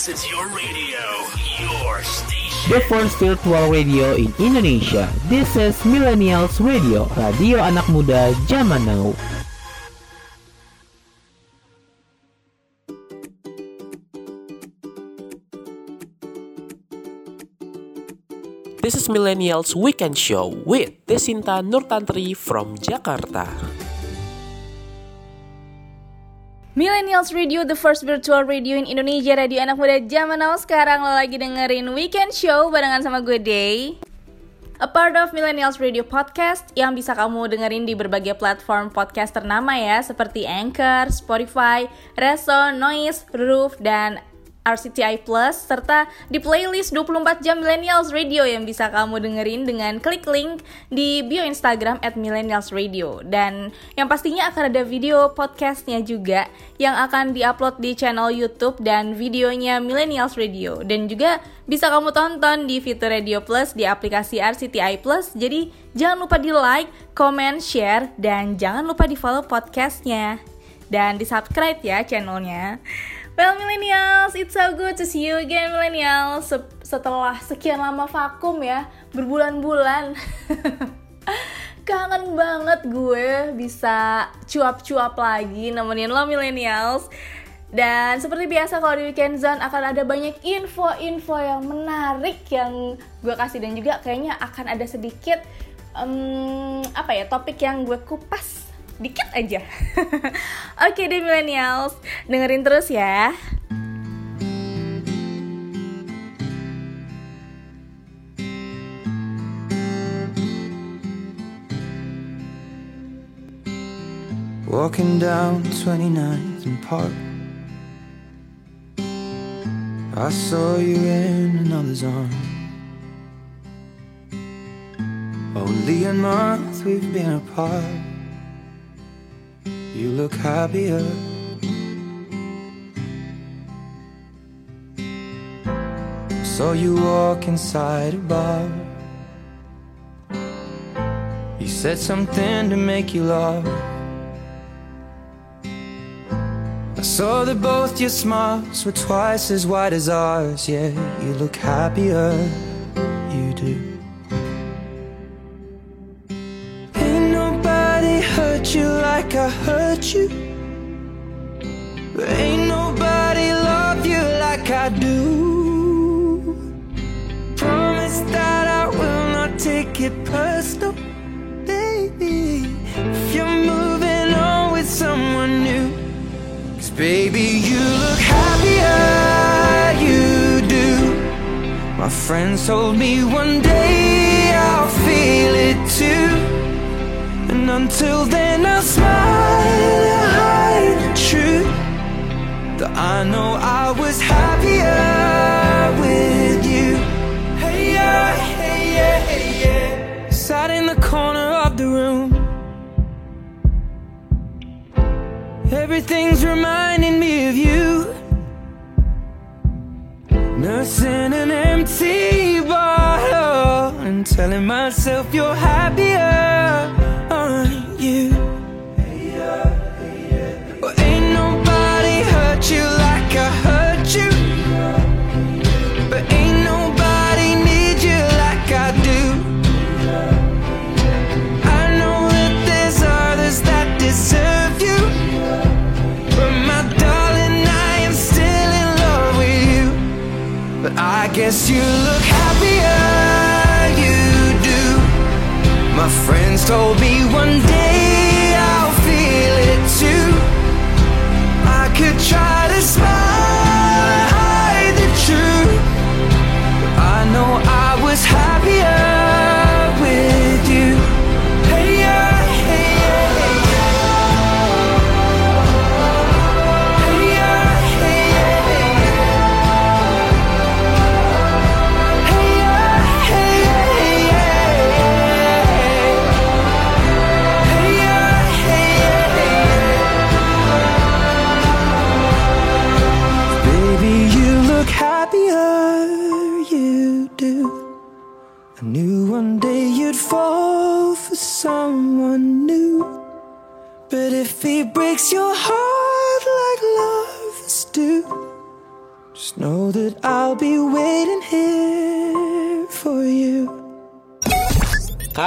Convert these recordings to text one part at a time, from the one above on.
This is your radio, your station. The first virtual radio in Indonesia. This is Millennials Radio, radio anak muda zaman now. This is Millennials Weekend Show with Desinta Nurtantri from Jakarta. Millennials Radio, the first virtual radio in Indonesia, radio anak muda zaman now. Sekarang lo lagi dengerin Weekend Show barengan sama gue Day. A part of Millennials Radio Podcast yang bisa kamu dengerin di berbagai platform podcast ternama ya, seperti Anchor, Spotify, Reso, Noise, Roof, dan RCTI Plus serta di playlist 24 jam Millennials Radio yang bisa kamu dengerin dengan klik link di bio Instagram at Millennials Radio dan yang pastinya akan ada video podcastnya juga yang akan diupload di channel YouTube dan videonya Millennials Radio. Dan juga bisa kamu tonton di fitur Radio Plus di aplikasi RCTI Plus. Jadi jangan lupa di like, comment, share dan jangan lupa di follow podcastnya. Dan di subscribe ya channelnya. Well millennials, it's so good to see you again millennials. Setelah sekian lama vakum ya, berbulan-bulan. Kangen banget gue bisa cuap-cuap lagi nemenin lo millennials. Dan seperti biasa kalau di Weekend Zone akan ada banyak info-info yang menarik yang gue kasih. Dan juga kayaknya akan ada sedikit um, apa ya topik yang gue kupas dikit aja. Oke deh millennials, dengerin terus ya. Walking down 29th and Park I saw you in another's arm Only a month we've been apart You look happier Saw you walk inside a bar You said something to make you laugh I saw that both your smiles were twice as wide as ours. Yeah, you look happier, you do. You like I hurt you. But Ain't nobody love you like I do. Promise that I will not take it personal, baby. If you're moving on with someone new. Cause baby, you look happier, you do. My friends told me one day I'll feel it too. And until then, I'll smile and hide the truth. That I know I was happier with you. Hey, yeah, hey, yeah, hey, yeah. Sat in the corner of the room. Everything's reminding me of you. Nursing an empty bottle and telling myself you're happier, you? Well, ain't nobody hurt you like I hurt you. But ain't nobody need you like I do. I know that there's others that deserve you. But my darling, I am still in love with you. But I guess you look happier, you do. My friends told me one day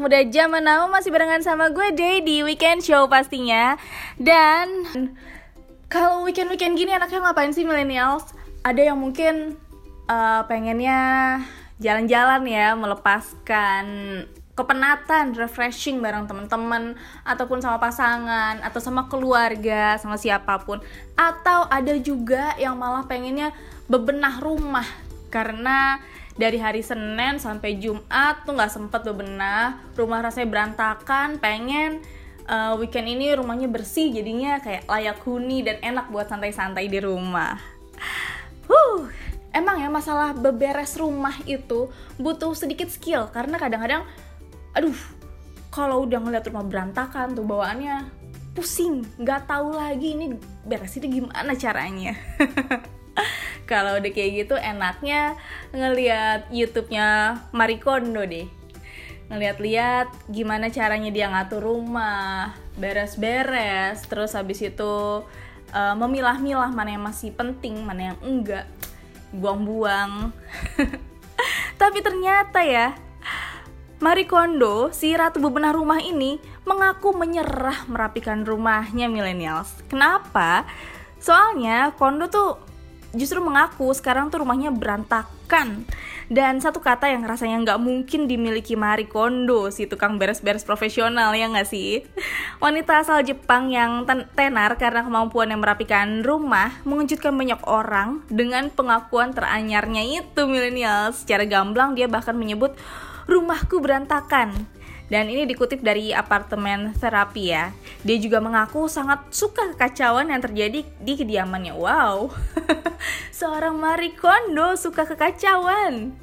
Anak muda zaman now masih barengan sama gue Day di weekend show pastinya. Dan kalau weekend-weekend gini anaknya ngapain sih millennials? Ada yang mungkin eh, pengennya jalan-jalan ya, melepaskan kepenatan, refreshing bareng teman-teman ataupun sama pasangan atau sama keluarga, sama siapa pun. Atau ada juga yang malah pengennya bebenah rumah karena dari hari Senin sampai Jumat tuh nggak sempet bebenah, rumah rasanya berantakan, pengen eh, weekend ini rumahnya bersih jadinya kayak layak huni dan enak buat santai-santai di rumah. Huh, emang ya masalah beberes rumah itu butuh sedikit skill karena kadang-kadang, aduh, kalau udah ngeliat rumah berantakan tuh bawaannya pusing, nggak tahu lagi ini beresinnya gimana caranya. kalau udah kayak gitu enaknya ngeliat YouTube-nya Marie Kondo deh ngeliat-liat gimana caranya dia ngatur rumah, beres-beres, terus habis itu eh, memilah-milah mana yang masih penting, mana yang enggak, buang-buang. Tapi ternyata ya, Marie Kondo, si ratu bebenah rumah ini, mengaku menyerah merapikan rumahnya millennials. Kenapa? Soalnya Kondo tuh justru mengaku sekarang tuh rumahnya berantakan. Dan satu kata yang rasanya nggak mungkin dimiliki Marie Kondo, si tukang beres-beres profesional ya nggak sih? Wanita asal Jepang yang ten- tenar karena kemampuan yang merapikan rumah mengejutkan banyak orang dengan pengakuan teranyarnya itu milenial. Secara gamblang dia bahkan menyebut rumahku berantakan. Dan ini dikutip dari apartemen terapi ya. Dia juga mengaku sangat suka kekacauan yang terjadi di kediamannya. Wow, seorang Marie Kondo suka kekacauan.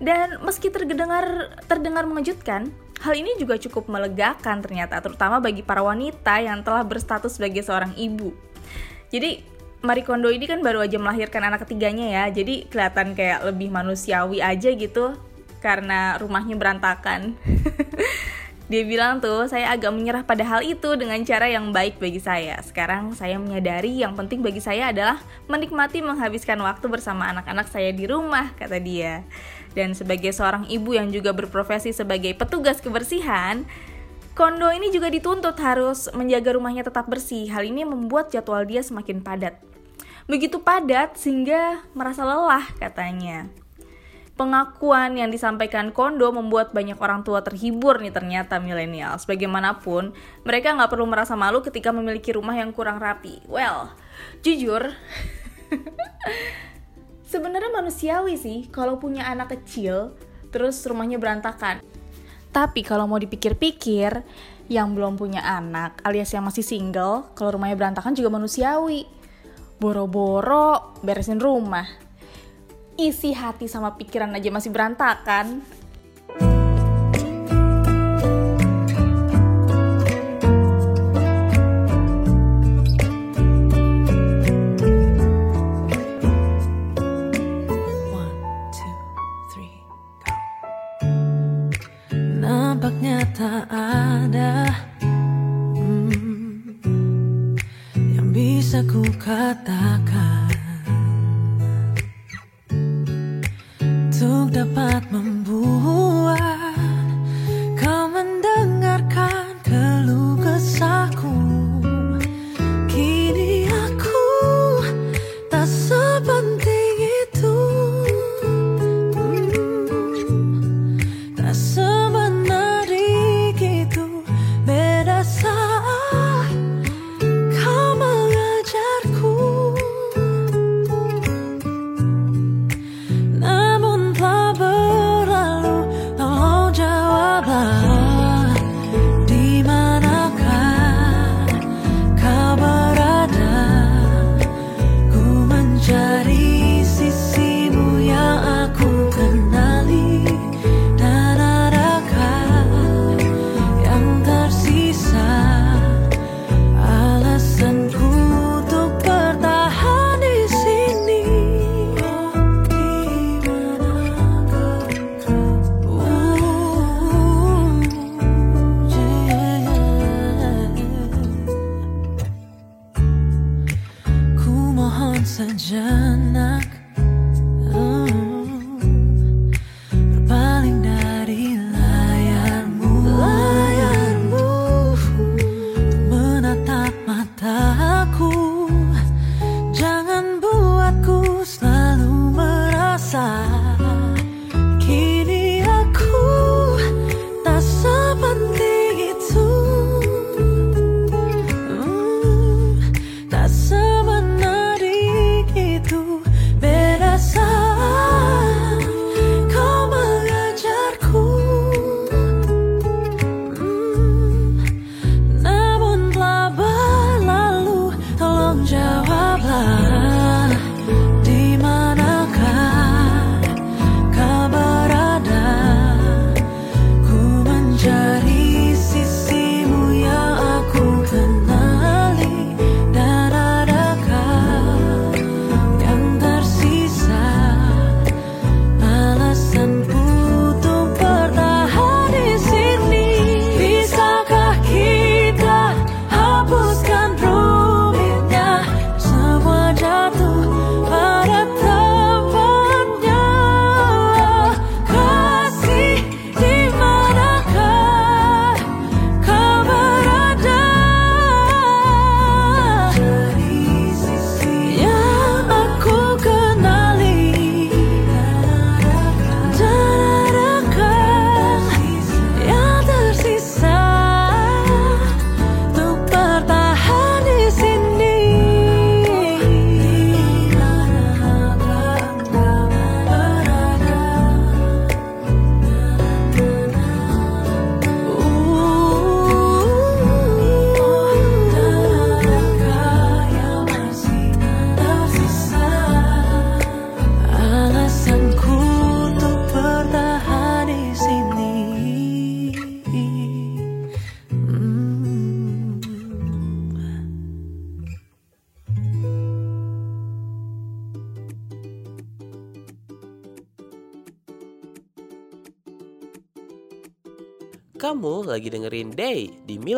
Dan meski terdengar terdengar mengejutkan, hal ini juga cukup melegakan ternyata, terutama bagi para wanita yang telah berstatus sebagai seorang ibu. Jadi Marie Kondo ini kan baru aja melahirkan anak ketiganya ya, jadi kelihatan kayak lebih manusiawi aja gitu karena rumahnya berantakan. Dia bilang tuh, saya agak menyerah pada hal itu dengan cara yang baik bagi saya. Sekarang saya menyadari yang penting bagi saya adalah menikmati menghabiskan waktu bersama anak-anak saya di rumah, kata dia. Dan sebagai seorang ibu yang juga berprofesi sebagai petugas kebersihan, Kondo ini juga dituntut harus menjaga rumahnya tetap bersih. Hal ini membuat jadwal dia semakin padat. Begitu padat sehingga merasa lelah katanya. Pengakuan yang disampaikan Kondo membuat banyak orang tua terhibur nih ternyata milenials. Bagaimanapun, mereka nggak perlu merasa malu ketika memiliki rumah yang kurang rapi. Well, jujur, sebenarnya manusiawi sih kalau punya anak kecil, terus rumahnya berantakan. Tapi kalau mau dipikir-pikir, yang belum punya anak alias yang masih single, kalau rumahnya berantakan juga manusiawi. Boro-boro beresin rumah. Isi hati sama pikiran aja masih berantakan. Nampaknya tak ada hmm, yang bisa ku katakan untuk dapat membuat kau mendengarkan keluh kesahku.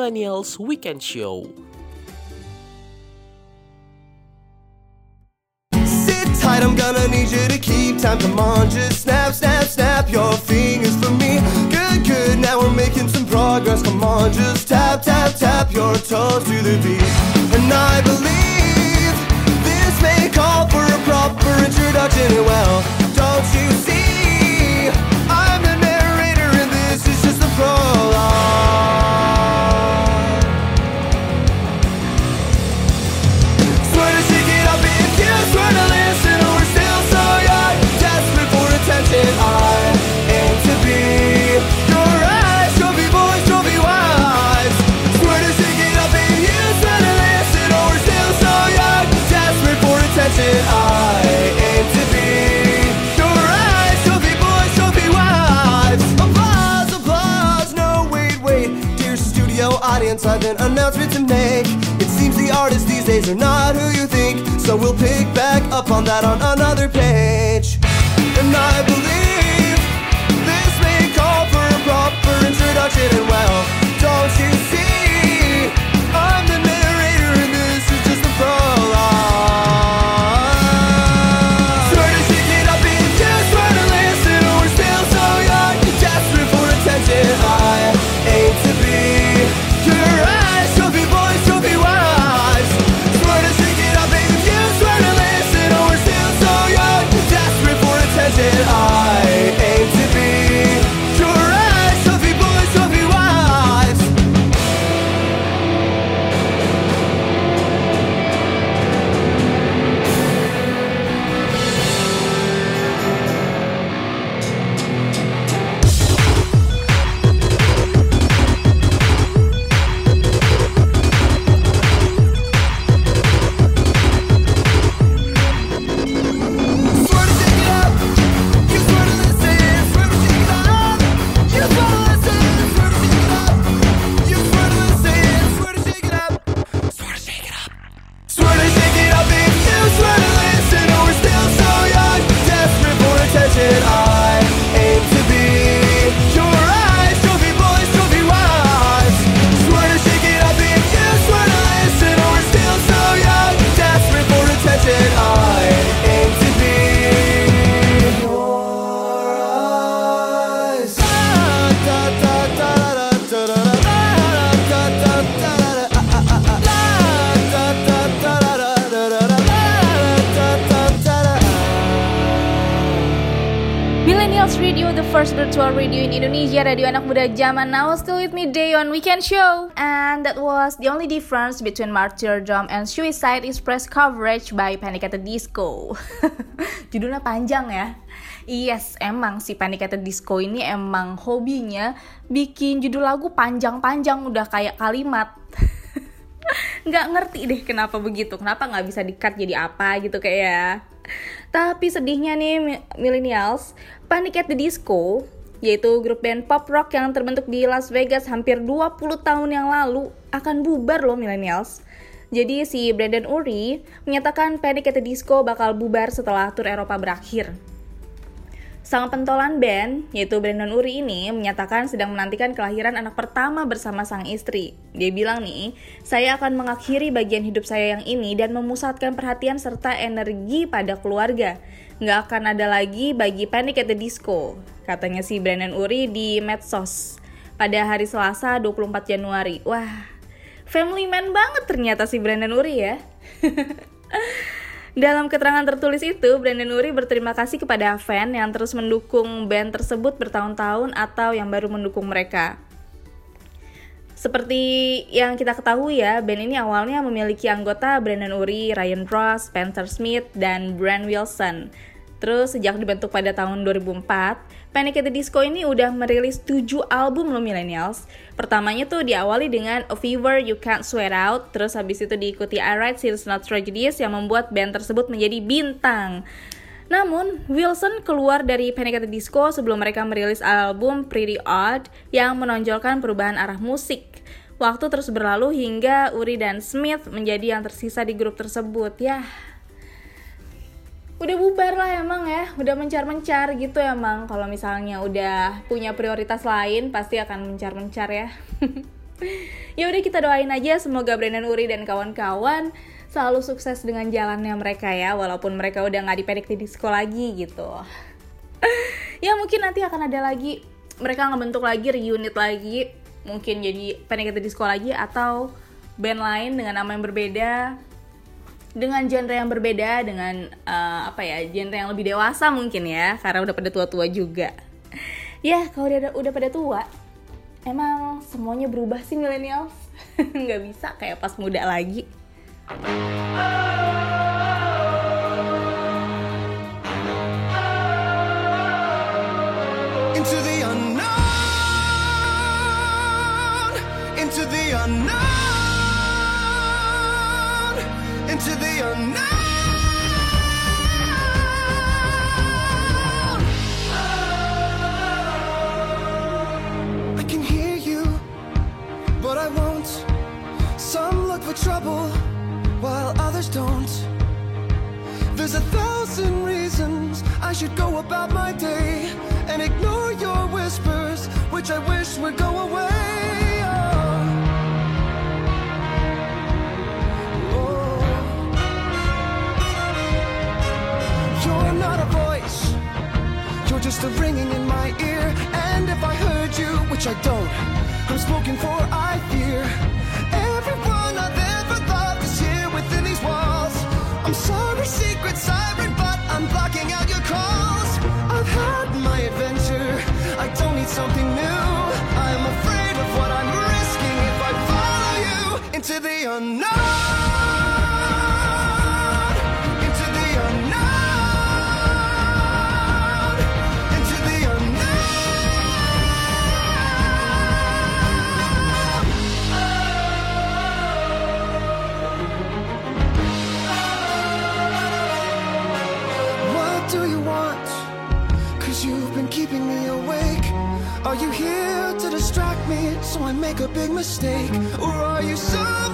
Millennials Weekend Show. Sit tight, I'm gonna need you to keep time. Come on, just snap, snap, snap your fingers for me. Good, good, now we're making some progress. Come on, just tap, tap, tap your toes to the beat. And I believe this may call for a proper introduction. Well, I've an announcement to make. It seems the artists these days are not who you think. So we'll pick back up on that on another page Indonesia, radio anak muda zaman now, still with me day on weekend show. And that was the only difference between Martyrdom and Suicide is press coverage by Panic at the Disco. Judulnya panjang ya. Yes, emang si Panic at the Disco ini emang hobinya bikin judul lagu panjang-panjang udah kayak kalimat. nggak ngerti deh kenapa begitu kenapa nggak bisa di cut jadi apa gitu kayak ya tapi sedihnya nih mi- millennials Panic at the Disco yaitu grup band pop rock yang terbentuk di Las Vegas hampir 20 tahun yang lalu akan bubar loh millennials jadi si Brandon Urie menyatakan Panic at the Disco bakal bubar setelah tur Eropa berakhir Sang pentolan band, yaitu Brandon Uri ini, menyatakan sedang menantikan kelahiran anak pertama bersama sang istri. Dia bilang nih, saya akan mengakhiri bagian hidup saya yang ini dan memusatkan perhatian serta energi pada keluarga. Nggak akan ada lagi bagi Panic at the Disco, katanya si Brandon Uri di medsos. Pada hari Selasa 24 Januari. Wah, family man banget ternyata si Brandon Uri ya. Dalam keterangan tertulis itu, Brandon Uri berterima kasih kepada fan yang terus mendukung band tersebut bertahun-tahun atau yang baru mendukung mereka. Seperti yang kita ketahui ya, band ini awalnya memiliki anggota Brandon Uri, Ryan Ross, Spencer Smith, dan Brian Wilson. Terus sejak dibentuk pada tahun 2004, Panic at the Disco ini udah merilis 7 album loh millennials. Pertamanya tuh diawali dengan A Fever You Can't Sweat Out, terus habis itu diikuti I Write Serious Not Tragedies yang membuat band tersebut menjadi bintang. Namun, Wilson keluar dari Panic at the Disco sebelum mereka merilis album Pretty Odd yang menonjolkan perubahan arah musik. Waktu terus berlalu hingga Uri dan Smith menjadi yang tersisa di grup tersebut. Ya, udah bubar lah emang ya. Udah mencar-mencar gitu emang. Kalau misalnya udah punya prioritas lain pasti akan mencar-mencar ya. Ya udah kita doain aja. Semoga Brandon Uri dan kawan-kawan selalu sukses dengan jalannya mereka ya. Walaupun mereka udah nggak di Disco lagi gitu. Ya mungkin nanti akan ada lagi. Mereka ngebentuk lagi reunit lagi mungkin jadi at the Disco lagi atau band lain dengan nama yang berbeda dengan genre yang berbeda dengan eh, apa ya genre yang lebih dewasa mungkin ya karena udah pada tua-tua juga. Ya kalau udah udah pada tua emang semuanya berubah sih millennials. Nggak bisa kayak pas muda lagi. Into the unknown, into the unknown. I can hear you, but I won't. Some look for trouble, while others don't. There's a thousand reasons I should go about my day and ignore your whispers, which I wish would go away. A ringing in my ear. And if I heard you, which I don't, I'm spoken for, I fear. Everyone I've ever loved is here within these walls. I'm sorry, secret siren, but I'm blocking out your calls. I've had my adventure, I don't need something new. I'm afraid of what I'm risking if I follow you into the unknown. Make a big mistake? Or are you someone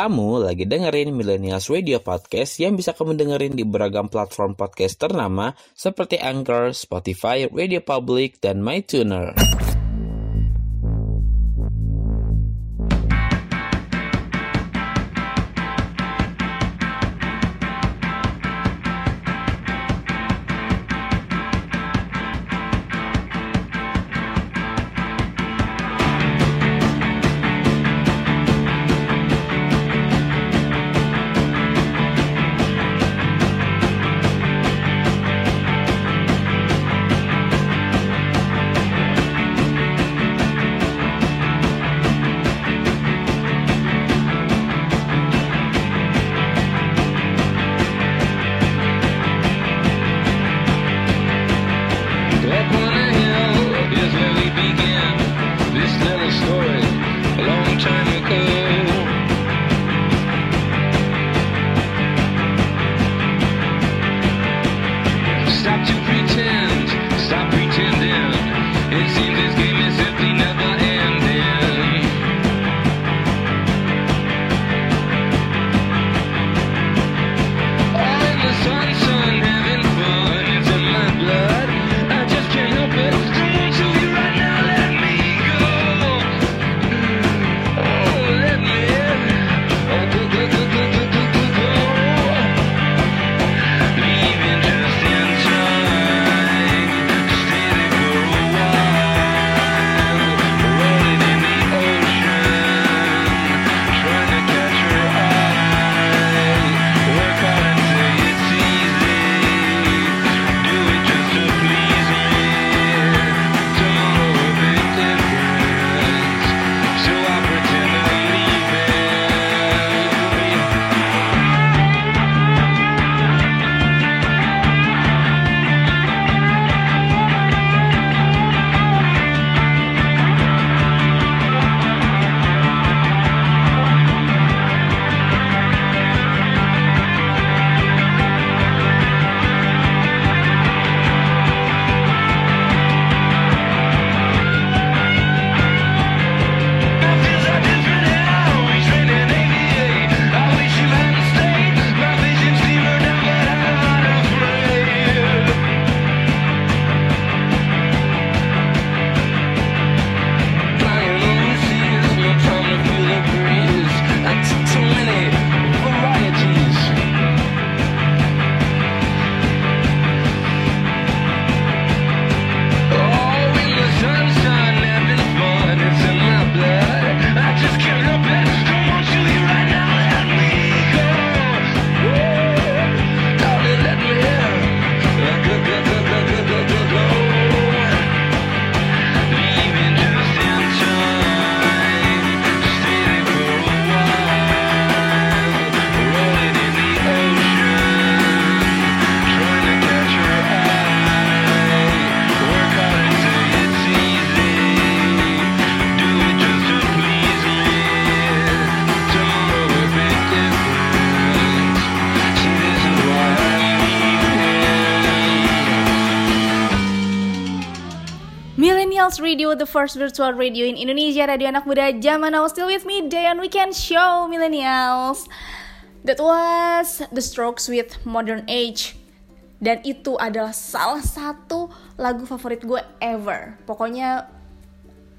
Kamu lagi dengerin Millennials Radio Podcast yang bisa kamu dengerin di beragam platform podcast ternama seperti Anchor, Spotify, Radio Public, dan MyTuner. Millennials Radio, the first virtual radio in Indonesia, radio anak muda zaman now. Still with me, day on weekend show, Millennials. That was The Strokes with Modern Age. Dan itu adalah salah satu lagu favorit gue ever. Pokoknya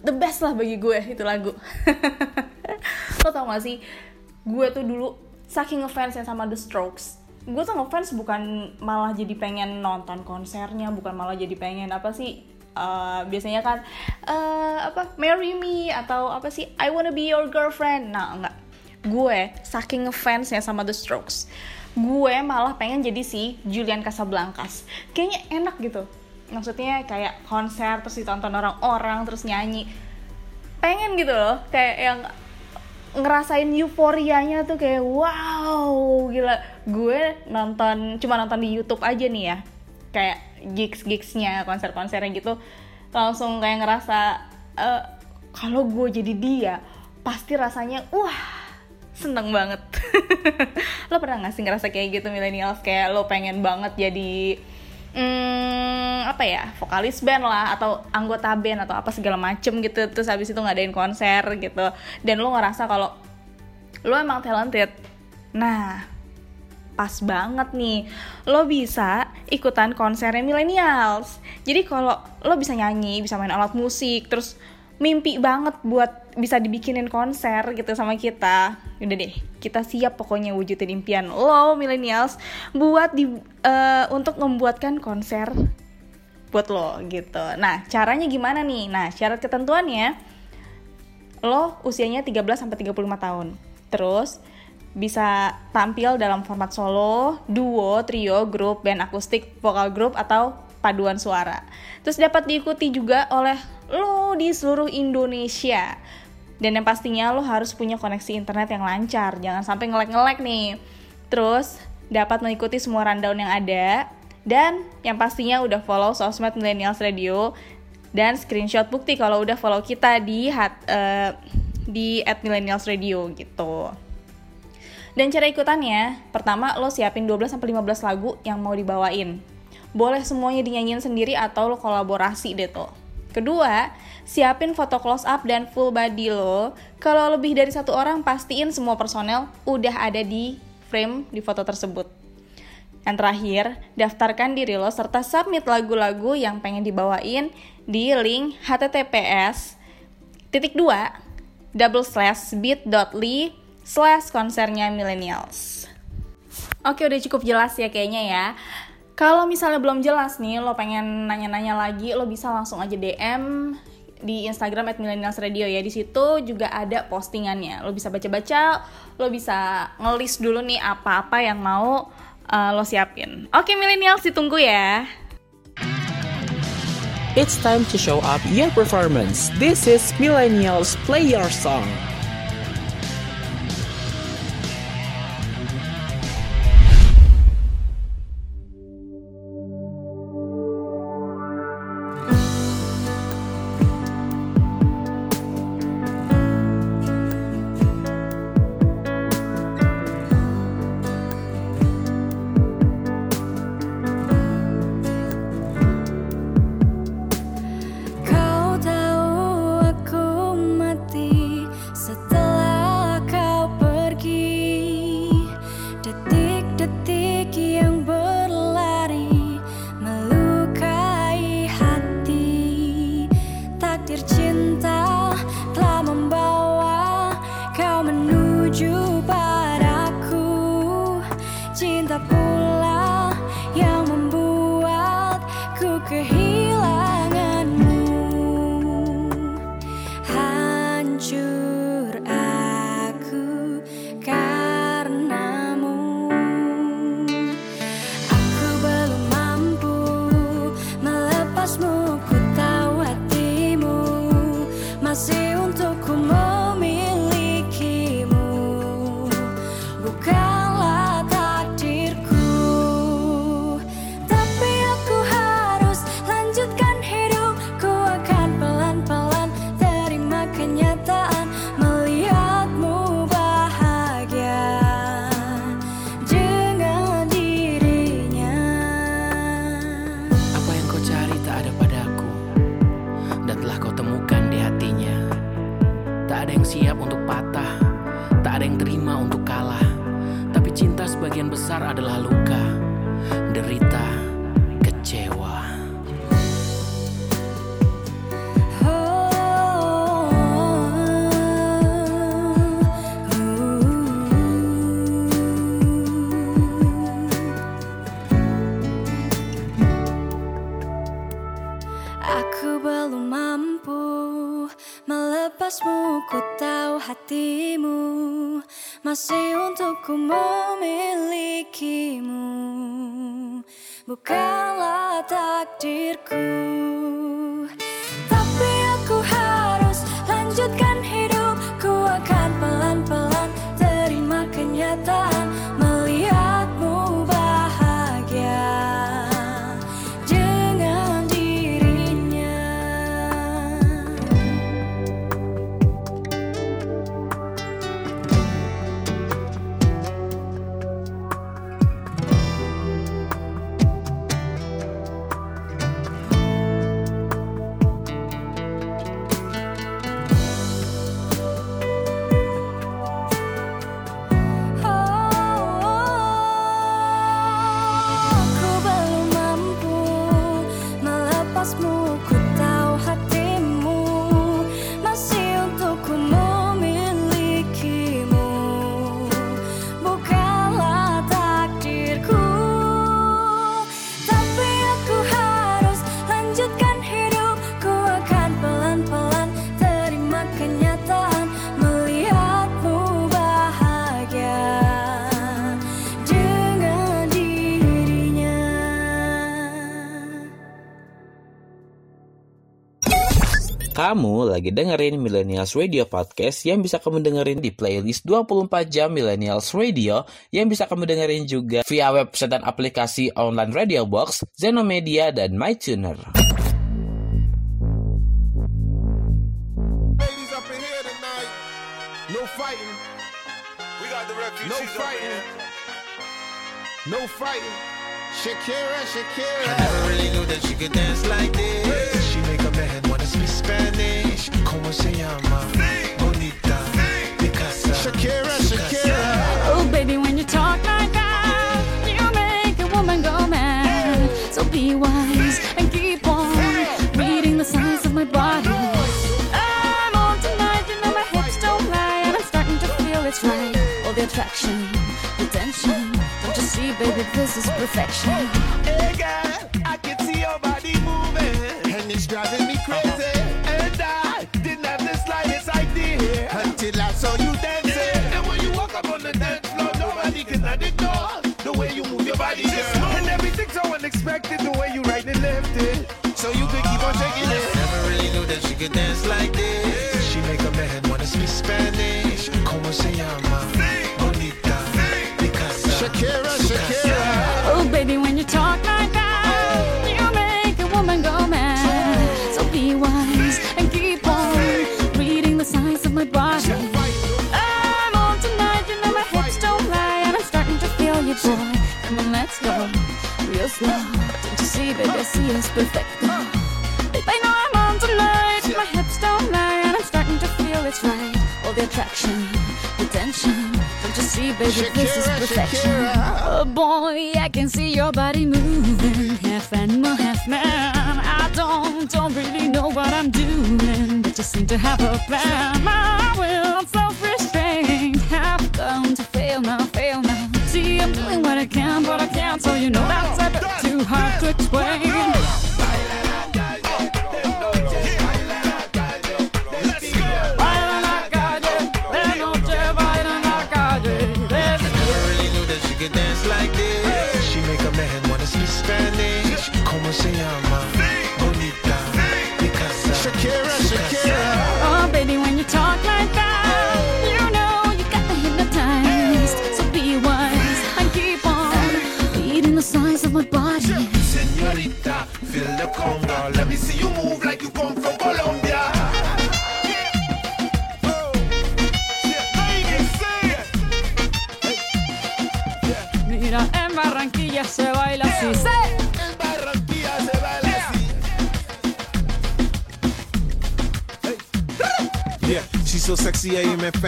the best lah bagi gue itu lagu. Lo tau gak sih, gue tuh dulu saking ngefansnya sama The Strokes. Gue tuh ngefans bukan malah jadi pengen nonton konsernya, bukan malah jadi pengen apa sih uh, biasanya kan uh, apa marry me atau apa sih I wanna be your girlfriend. Nah enggak. Gue saking ngefansnya sama The Strokes gue malah pengen jadi si Julian Casablancas. Kayaknya enak gitu. Maksudnya kayak konser terus ditonton orang-orang terus nyanyi. Pengen gitu loh kayak yang ngerasain euforianya tuh kayak wow gila. Gue nonton cuma nonton di YouTube aja nih ya kayak gigs gigsnya konser konsernya gitu langsung kayak ngerasa eh, kalau gue jadi dia pasti rasanya wah seneng banget. Lo pernah gak sih ngerasa kayak gitu millennials? Kayak lo pengen banget jadi hmm, apa ya vokalis band lah atau anggota band atau apa segala macem gitu terus habis itu ngadain konser gitu. Dan lo ngerasa kalau lo emang talented nah pas banget nih. Lo bisa ikutan konsernya millennials. Jadi kalau lo bisa nyanyi bisa main alat musik terus mimpi banget buat bisa dibikinin konser gitu sama kita. Udah deh kita siap pokoknya wujudin impian lo millennials buat di eh, untuk membuatkan konser buat lo gitu. Nah caranya gimana nih? Nah syarat ketentuannya lo usianya 13 sampai 35 tahun. Terus bisa tampil dalam format solo, duo, trio, grup, band akustik, vokal grup atau paduan suara. Terus dapat diikuti juga oleh lo di seluruh Indonesia. Dan yang pastinya lo harus punya koneksi internet yang lancar, jangan sampai ngelek-ngelek nih. Terus dapat mengikuti semua rundown yang ada dan yang pastinya udah follow sosmed Millennials Radio dan screenshot bukti kalau udah follow kita di hat, eh, di @millennialsradio gitu. Dan cara ikutannya, pertama lo siapin 12 sampai 15 lagu yang mau dibawain. Boleh semuanya dinyanyiin sendiri atau lo kolaborasi deh tuh. Kedua, siapin foto close up dan full body lo. Kalau lebih dari satu orang, pastiin semua personel udah ada di frame di foto tersebut. Yang terakhir, daftarkan diri lo serta submit lagu-lagu yang pengen dibawain di link https titik dua double slash bit.ly slash konsernya millennials. Oke udah cukup jelas ya kayaknya ya. Kalau misalnya belum jelas nih, lo pengen nanya-nanya lagi, lo bisa langsung aja DM di Instagram at Millennials Radio ya. Di situ juga ada postingannya. Lo bisa baca-baca, lo bisa ngelis dulu nih apa-apa yang mau uh, lo siapin. Oke Millennials ditunggu ya. It's time to show up your performance. This is Millennials Play Your Song. Melepasmu Ku tahu hatimu. Masih untukku memilikimu. Bukanlah takdirku Kamu lagi dengerin Millennials Radio Podcast yang bisa kamu dengerin di playlist 24 jam Millennials Radio yang bisa kamu dengerin juga via website dan aplikasi online Radio Box, Zenomedia, dan MyTuner. Ladies up in here tonight. No fighting. We got the refugees no fighting. No fighting. Shakira, Shakira. I never really knew that she could dance like this. Spanish. Como se llama? Bonita. Picasa. Shakira, Shakira. Oh, baby, when you talk like that, you make a woman go mad. So be wise and keep on reading the signs of my body. I'm on tonight, you know my hips don't lie, and I'm starting to feel it's right. All the attraction, the tension. Don't you see, baby, this is perfection. Hey girl, everything's so the way you right and left it. So you could keep on shaking it. Never really knew that she could dance like this. She make a man wanna speak Spanish. Como se llama? Bonita. Picasa. Shakira, Shakira. Oh, baby, when you talk like that, you make a woman go mad. So be wise and keep on reading the signs of my body. I'm on tonight, you know my hips don't lie, and I'm starting to feel you, boy. Come on, let's go, real slow. Don't you see, baby, I see it's perfect. Babe, I know I'm on tonight, my hips don't lie, and I'm starting to feel it's right. All the attraction, the tension. Don't you see, baby, this is perfection. Shakira. Oh boy, I can see your body moving, half animal, half man. I don't, don't really know what I'm doing, but you seem to have a plan. My will, self-restraint, have come to can, but I can't, so you know that's a bit too hard to explain.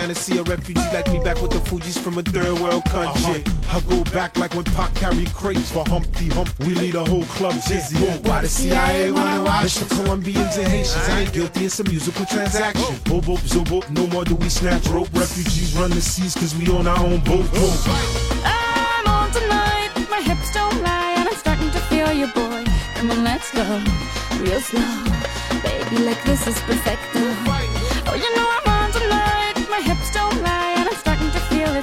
I am in fantasy. A refugee like me back with the Fuji's from a third world country. I go back like when Pac carried crates for Humpty Hump. We lead a whole club dizzy. Why the CIA wanna watch us? The Colombians and Haitians. I ain't guilty, it's a musical transaction. Bobo, zobo, no more do we snatch rope. Refugees run the seas cause we on our own boat. boat. I'm on tonight, my hips don't lie, and I'm starting to feel you, boy. Come on, let's go, real slow, baby. Like this is perfecto.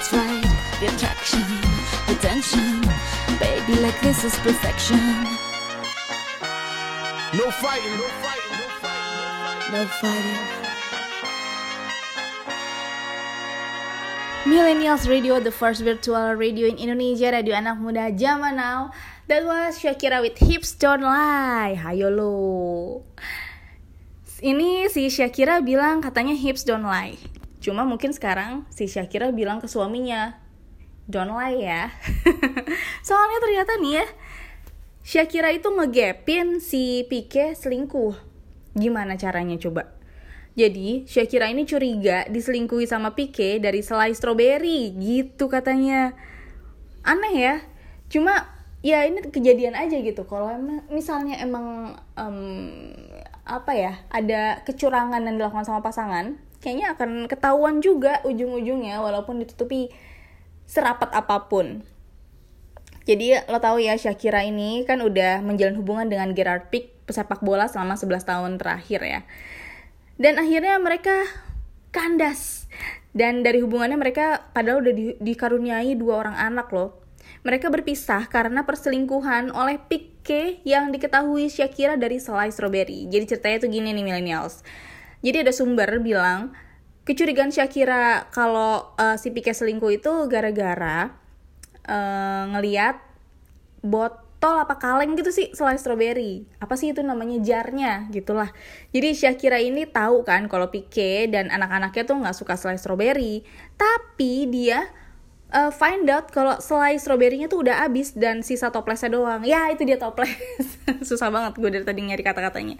It's right. The attraction, the tension, baby. Like this is perfection. No fighting, no fighting, no fighting. No fighting. Millennials Radio, the first virtual radio in Indonesia, radio anak muda zaman now. That was Shakira with Hips Don't Lie. Hayo lo. Ini si Shakira bilang katanya hips don't lie. Cuma mungkin sekarang si Shakira bilang ke suaminya, don't lie ya. Soalnya ternyata nih ya, Shakira itu ngegapin si Pique selingkuh. Gimana caranya coba? Jadi Shakira ini curiga diselingkuhi sama Pique dari selai strawberry gitu katanya. Aneh ya. Cuma ya ini kejadian aja gitu. Kalau misalnya emang em, apa ya ada kecurangan yang dilakukan sama pasangan, kayaknya akan ketahuan juga ujung-ujungnya walaupun ditutupi serapat apa pun. Jadi lo tahu ya Shakira ini kan udah menjalin hubungan dengan Gerard Pique pesepak bola selama 11 tahun terakhir ya. Dan akhirnya mereka kandas. Dan dari hubungannya mereka padahal udah di- dikaruniai dua orang anak loh. Mereka berpisah karena perselingkuhan oleh Pique yang diketahui Shakira dari selai strawberry. Jadi ceritanya tuh gini nih millennials. Jadi ada sumber bilang kecurigaan Shakira kalau eh, si Pique selingkuh itu gara-gara eh, ngeliat botol apa kaleng gitu sih selai strawberry apa sih itu namanya jarnya gitulah. Jadi Shakira ini tahu kan kalau Pique dan anak-anaknya tuh nggak suka selai strawberry tapi dia eh, find out kalau selai stroberinya tuh udah habis dan sisa toplesnya doang. Ya itu dia toples susah banget gue dari tadi nyari kata-katanya.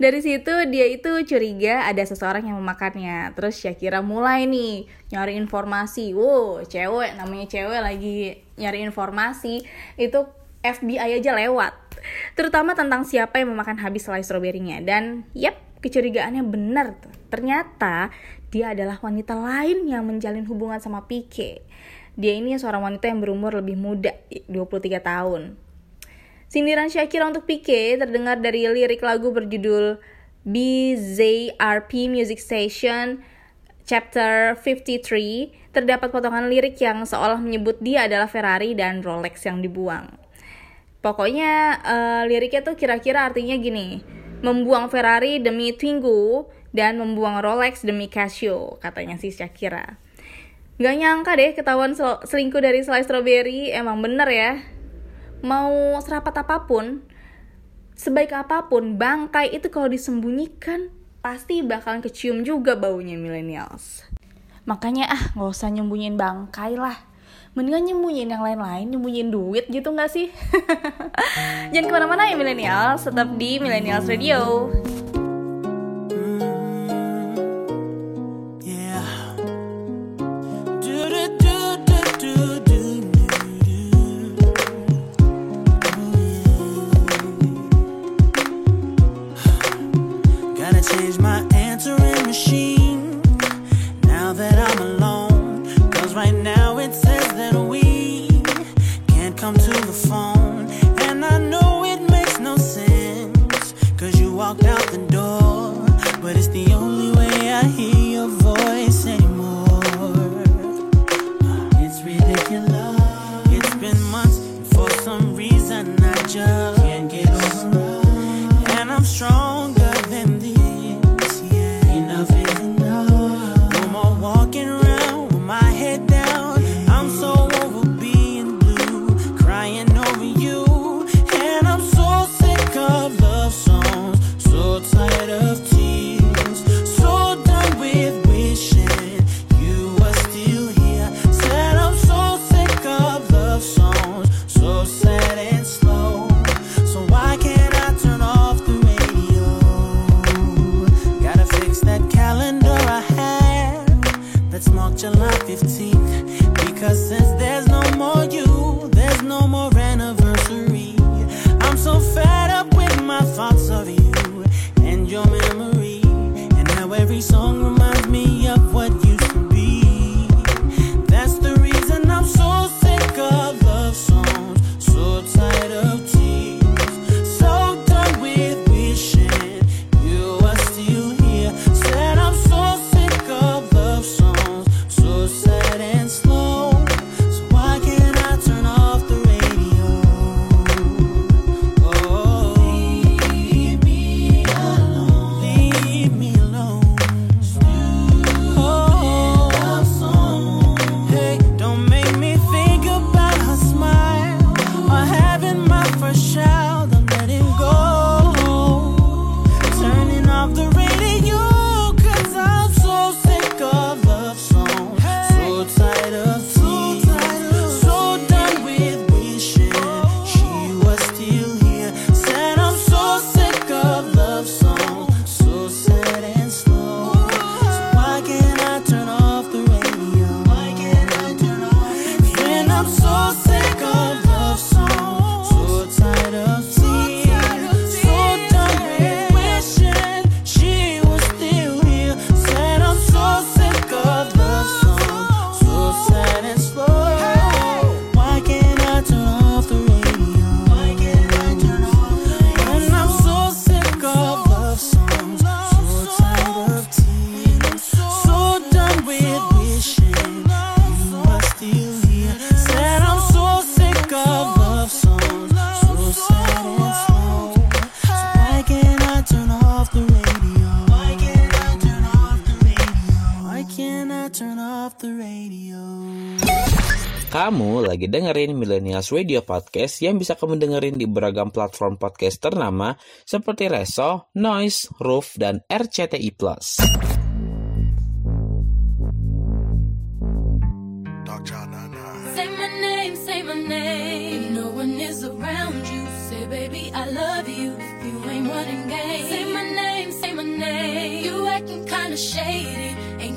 Dari situ dia itu curiga ada seseorang yang memakannya. Terus Shakira mulai nih nyari informasi. Wow cewek namanya cewek lagi nyari informasi. Itu FBI aja lewat. Terutama tentang siapa yang memakan habis selai stroberinya dan yep kecurigaannya benar ternyata dia adalah wanita lain yang menjalin hubungan sama Pique dia ini seorang wanita yang berumur lebih muda 23 tahun Sindiran Shakira untuk Pique terdengar dari lirik lagu berjudul BZRP Music Station Chapter 53 terdapat potongan lirik yang seolah menyebut dia adalah Ferrari dan Rolex yang dibuang. Pokoknya eh, liriknya tuh kira-kira artinya gini, membuang Ferrari demi Twingo dan membuang Rolex demi Casio, katanya si Shakira. Gak nyangka deh ketahuan sel- selingkuh dari selai strawberry, emang bener ya. Mau serapat apa pun, sebaik apa pun, bangkai itu kalau disembunyikan pasti bakalan kecium juga baunya millennials. Makanya ah nggak usah nyembunyiin bangkai lah. Mendingan nyembunyiin yang lain-lain, nyembunyiin duit gitu nggak sih? Jangan ke mana-mana ya millennials, tetap di Millennials Radio. off the radio. Kamu lagi dengerin Millennials Radio Podcast yang bisa kamu dengerin di beragam platform podcast ternama seperti Reso, Noise, Roof, dan RCTI+. Plus. shady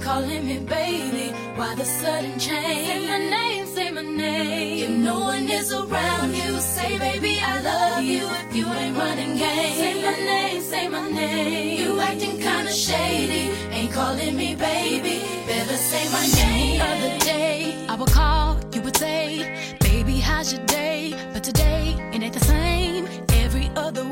calling me baby. Why the sudden change? Say my name, say my name. If no one is around you, say baby I love you. If you ain't running games, say my name, say my name. You acting kinda shady, ain't calling me baby. Better say my name. The other day I would call, you would say, baby how's your day? But today it ain't the same. Every other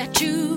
that you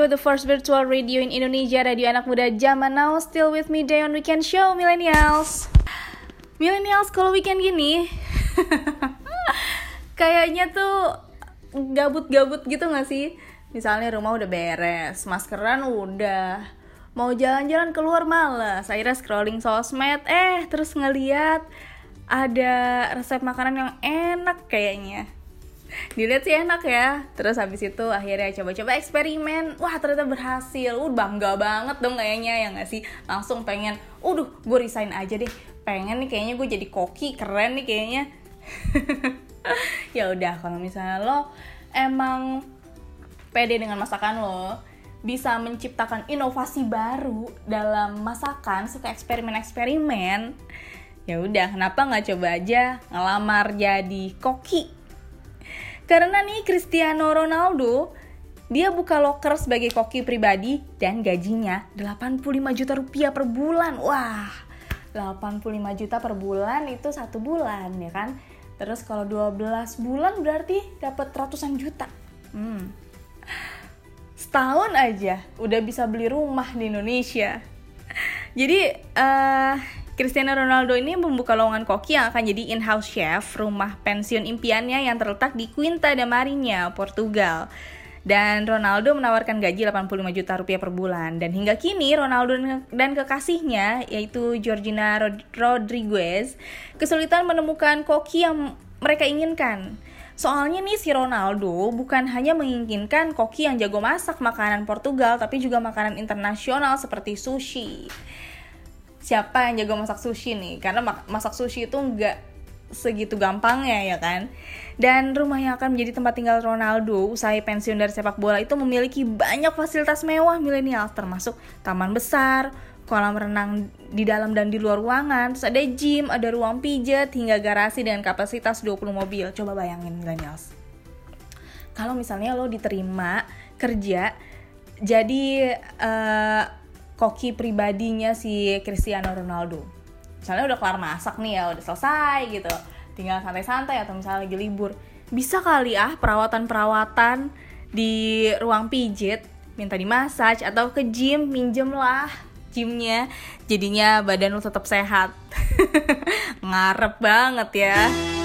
Radio, the first virtual radio in Indonesia, radio anak muda zaman now, still with me day on weekend show, Millennials. Millennials, kalau weekend gini, kayaknya tuh gabut-gabut gitu gak sih? Misalnya rumah udah beres, maskeran udah, mau jalan-jalan keluar males, akhirnya scrolling sosmed, eh terus ngeliat ada resep makanan yang enak kayaknya dilihat sih enak ya. Terus habis itu akhirnya coba-coba eksperimen. Wah ternyata berhasil. Uh bangga banget dong kayaknya ya nggak sih? Langsung pengen udah gue resign aja deh. Pengen nih kayaknya gue jadi koki keren nih kayaknya. Ya udah kalau misalnya lo emang pede dengan masakan lo bisa menciptakan inovasi baru dalam masakan suka eksperimen-eksperimen ya udah kenapa nggak coba aja ngelamar jadi koki karena nih Cristiano Ronaldo dia buka loker sebagai koki pribadi dan gajinya 85 juta rupiah per bulan. Wah, 85 juta per bulan itu satu bulan ya kan? Terus kalau 12 bulan berarti dapat ratusan juta. Hmm. Setahun aja udah bisa beli rumah di Indonesia. Jadi uh, Cristiano Ronaldo ini membuka lowongan koki yang akan jadi in-house chef rumah pensiun impiannya yang terletak di Quinta da Marinha, Portugal. Dan Ronaldo menawarkan gaji 85 juta rupiah per bulan. Dan hingga kini Ronaldo dan kekasihnya yaitu Georgina Rod Rodriguez kesulitan menemukan koki yang mereka inginkan. Soalnya nih si Ronaldo bukan hanya menginginkan koki yang jago masak makanan Portugal tapi juga makanan internasional seperti sushi siapa yang jago masak sushi nih karena masak sushi itu nggak segitu gampangnya ya kan dan rumah yang akan menjadi tempat tinggal Ronaldo usai pensiun dari sepak bola itu memiliki banyak fasilitas mewah milenial termasuk taman besar kolam renang di dalam dan di luar ruangan, terus ada gym, ada ruang pijat, hingga garasi dengan kapasitas 20 mobil. Coba bayangin millennials. Kalau misalnya lo diterima kerja jadi uh, koki pribadinya si Cristiano Ronaldo. Misalnya udah kelar masak nih ya, udah selesai gitu. Tinggal santai-santai atau misalnya lagi libur. Bisa kali ah perawatan-perawatan di ruang pijit, minta dimasaj atau ke gym, minjem lah gymnya. Jadinya badan lu tetap sehat. Ngarep banget ya.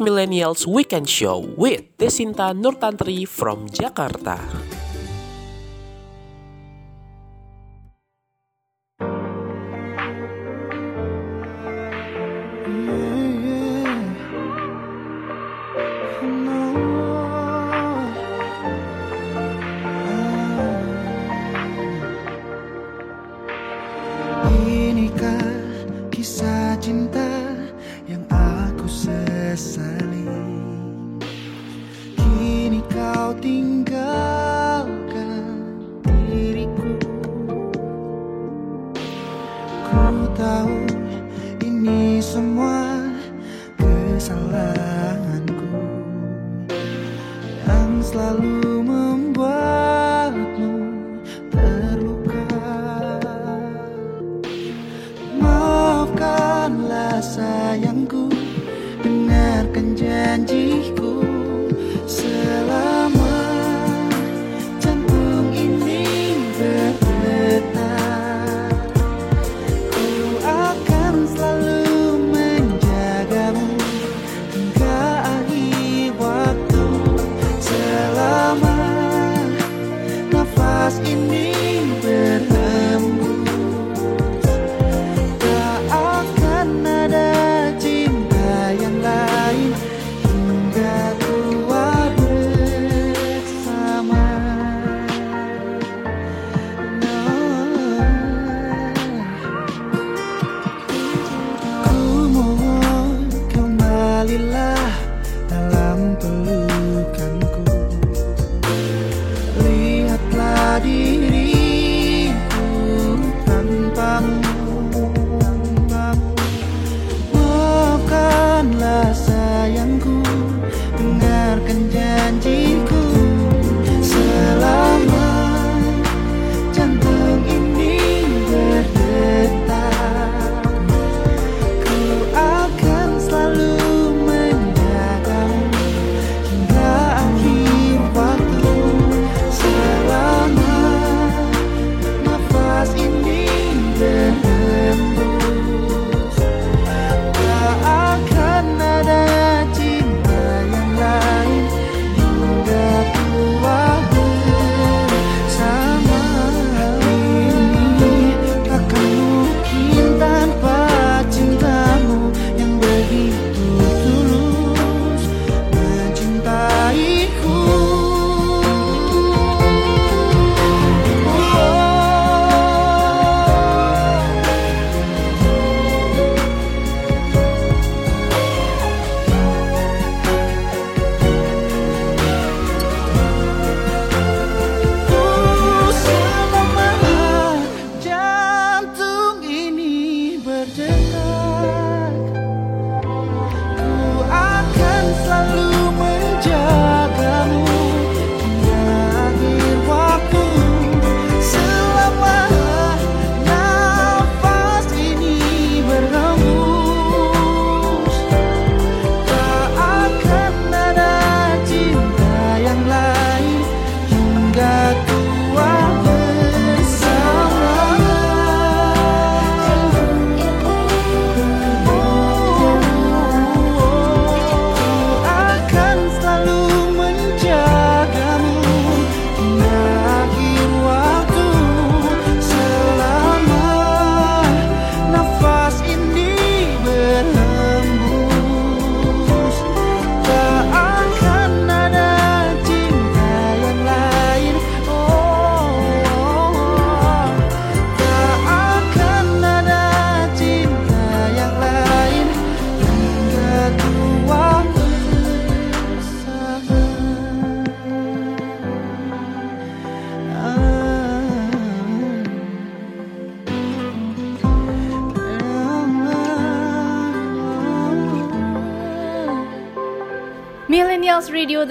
Millennials Weekend Show with Desinta Nurtantri from Jakarta.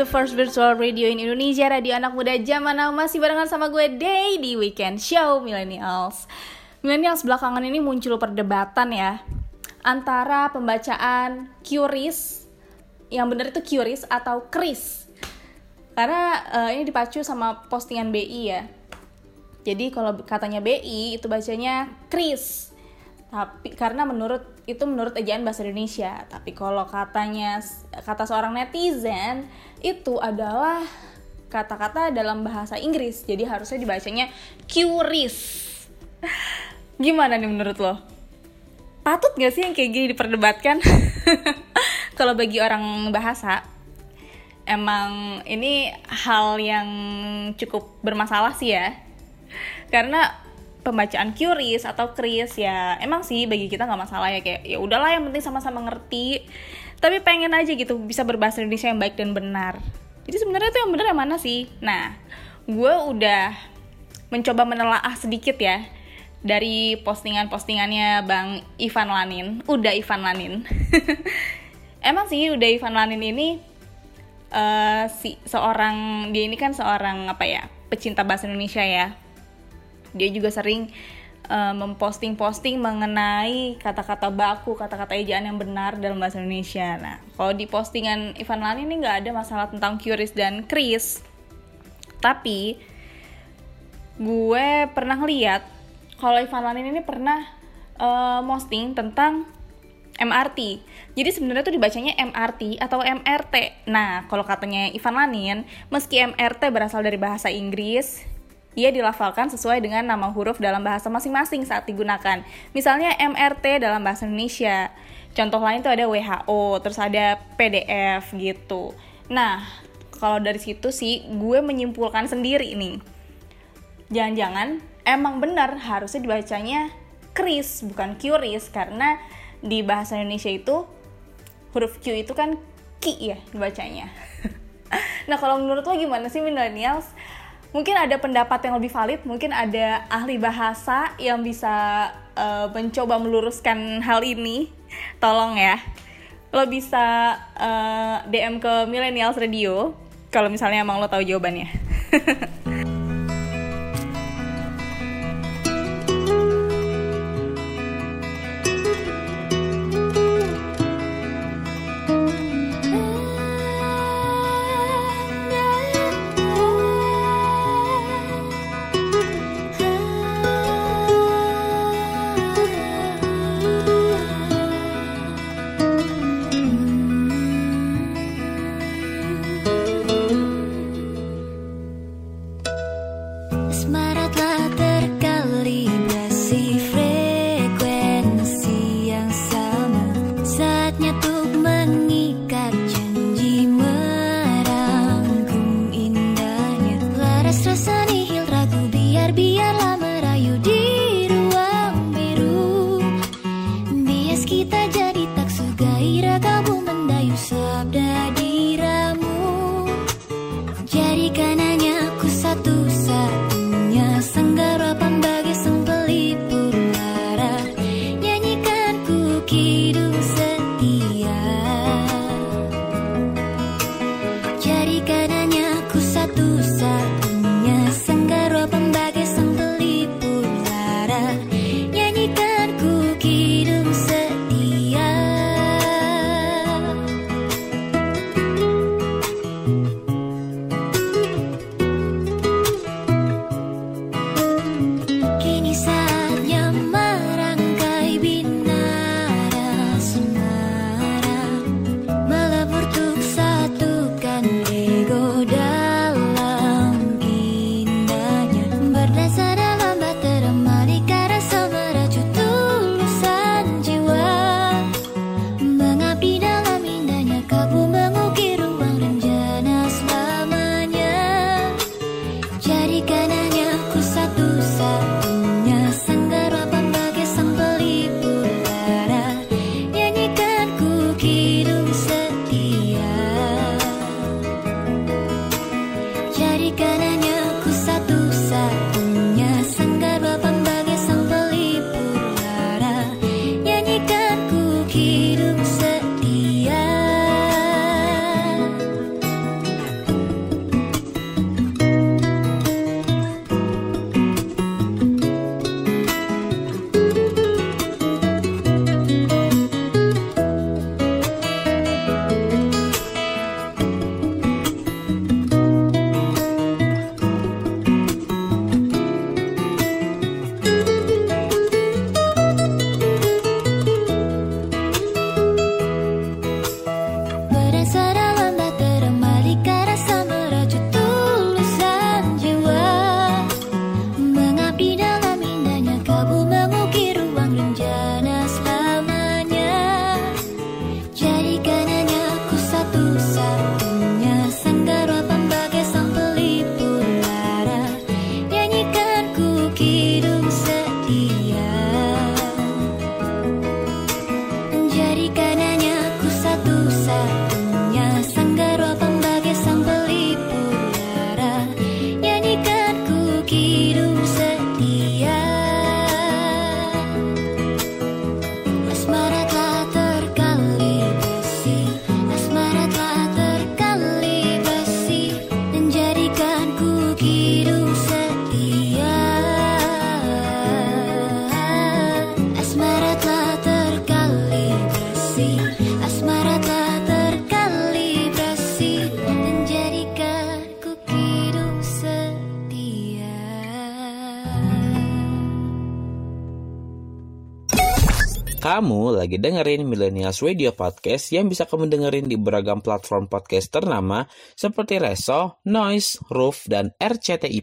First virtual radio in Indonesia, radio anak muda zaman now masih barengan sama gue Day di Weekend Show Millennials. Millennials belakangan ini muncul perdebatan ya antara pembacaan Curis, yang benar itu Curis atau Chris. Karena eh, ini dipacu sama postingan BI ya. Jadi kalau katanya BI itu bacanya Chris. Tapi karena menurut itu menurut ejaan bahasa Indonesia. Tapi kalau katanya kata seorang netizen itu adalah kata-kata dalam bahasa Inggris. Jadi harusnya dibacanya Curis. Gimana nih menurut lo? Patut gak sih yang kayak gini diperdebatkan? kalau bagi orang bahasa, emang ini hal yang cukup bermasalah sih ya karena pembacaan Curis atau Chris ya emang sih bagi kita nggak masalah ya kayak ya udahlah yang penting sama-sama ngerti. Tapi pengen aja gitu bisa berbahasa Indonesia yang baik dan benar. Jadi sebenarnya tuh yang benar yang mana sih? Nah gue udah mencoba menelaah sedikit ya dari postingan-postingannya Bang Ivan Lanin. Udah Ivan Lanin. Emang sih udah Ivan Lanin ini eh, si seorang dia ini kan seorang apa ya pecinta bahasa Indonesia ya dia juga sering uh, memposting-posting mengenai kata-kata baku, kata-kata ejaan yang benar dalam bahasa Indonesia. Nah, kalau di postingan Ivan Lani ini nggak ada masalah tentang Curis dan Chris, tapi gue pernah lihat kalau Ivan Lanin ini pernah uh, posting tentang MRT. Jadi sebenarnya tuh dibacanya MRT atau MRT. Nah, kalau katanya Ivan Lanin, meski MRT berasal dari bahasa Inggris, ia dilafalkan sesuai dengan nama huruf dalam bahasa masing-masing saat digunakan. Misalnya MRT dalam bahasa Indonesia. Contoh lain tuh ada WHO, terus ada PDF gitu. Nah, kalau dari situ sih gue menyimpulkan sendiri nih. Jangan-jangan emang benar harusnya dibacanya Chris bukan Curis karena di bahasa Indonesia itu huruf Q itu kan ki ya dibacanya. nah, kalau menurut lo gimana sih millennials? Mungkin ada pendapat yang lebih valid, mungkin ada ahli bahasa yang bisa uh, mencoba meluruskan hal ini. Tolong ya. Lo bisa uh, DM ke Millennials Radio kalau misalnya emang lo tahu jawabannya. lagi dengerin Millennials Radio Podcast yang bisa kamu dengerin di beragam platform podcast ternama seperti Reso, Noise, Roof, dan RCTI+.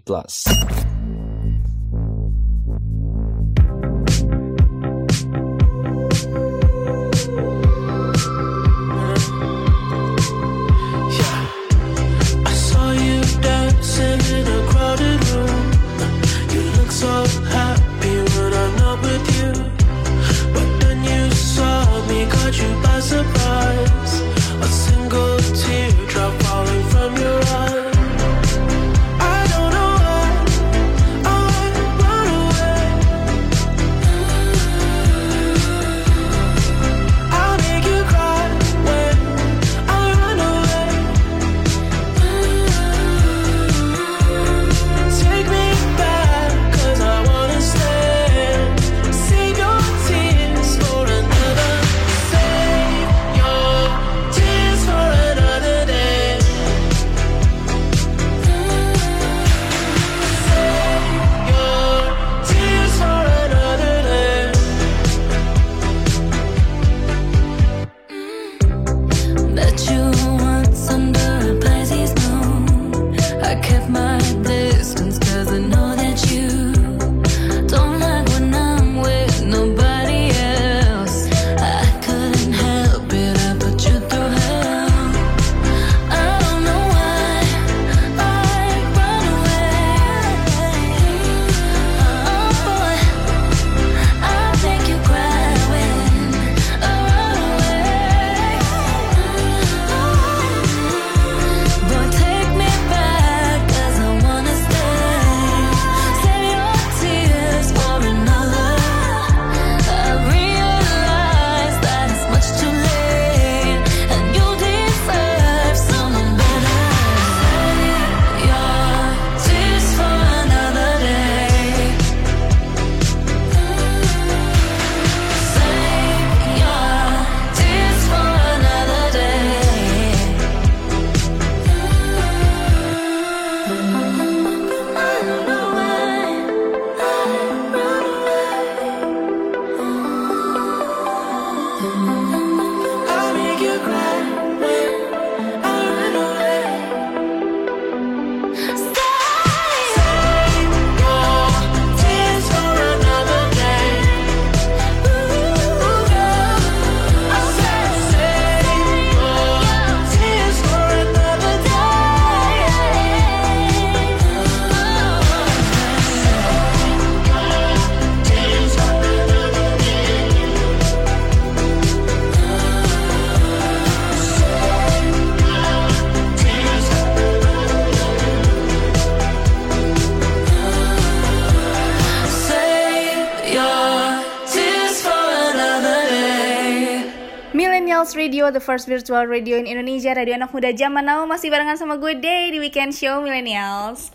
Radio, the first virtual radio in Indonesia, radio anak muda zaman now masih barengan sama gue Day di Weekend Show Millennials.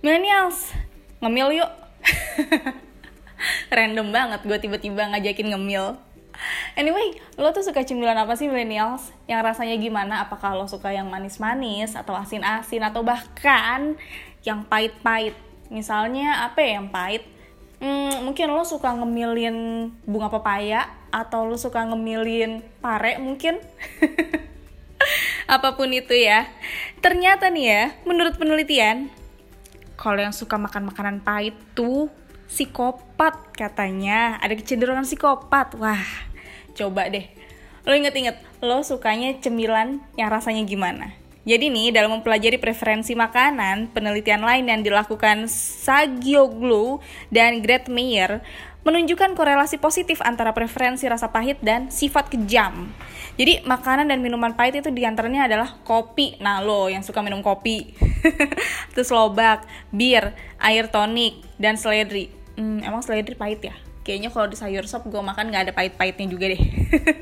Millennials, ngemil yuk. Random banget gue tiba-tiba ngajakin ngemil. Anyway, lo tuh suka cemilan apa sih millennials? Yang rasanya gimana? Apakah lo suka yang manis-manis atau asin-asin atau bahkan yang pahit-pahit? Misalnya apa ya yang pahit? Hmm, mungkin lo suka ngemilin bunga pepaya atau lo suka ngemilin pare mungkin? Apa pun itu ya. Ternyata nih ya, menurut penelitian, kalau yang suka makan makanan pahit tuh psikopat katanya. Ada kecenderungan psikopat. Wah, coba deh. Lo inget-inget, lo sukanya cemilan yang rasanya gimana? Jadi nih, dalam mempelajari preferensi makanan, penelitian lain yang dilakukan Sagioglu dan Gret Meyer menunjukkan korelasi positif antara preferensi rasa pahit dan sifat kejam. Jadi makanan dan minuman pahit itu di antaranya adalah kopi. Nah lo yang suka minum kopi, terus lobak, bir, air tonik, dan seledri. Hmm, emang seledri pahit ya? Kayaknya kalau di sayur sop gue makan nggak ada pahit-pahitnya juga deh.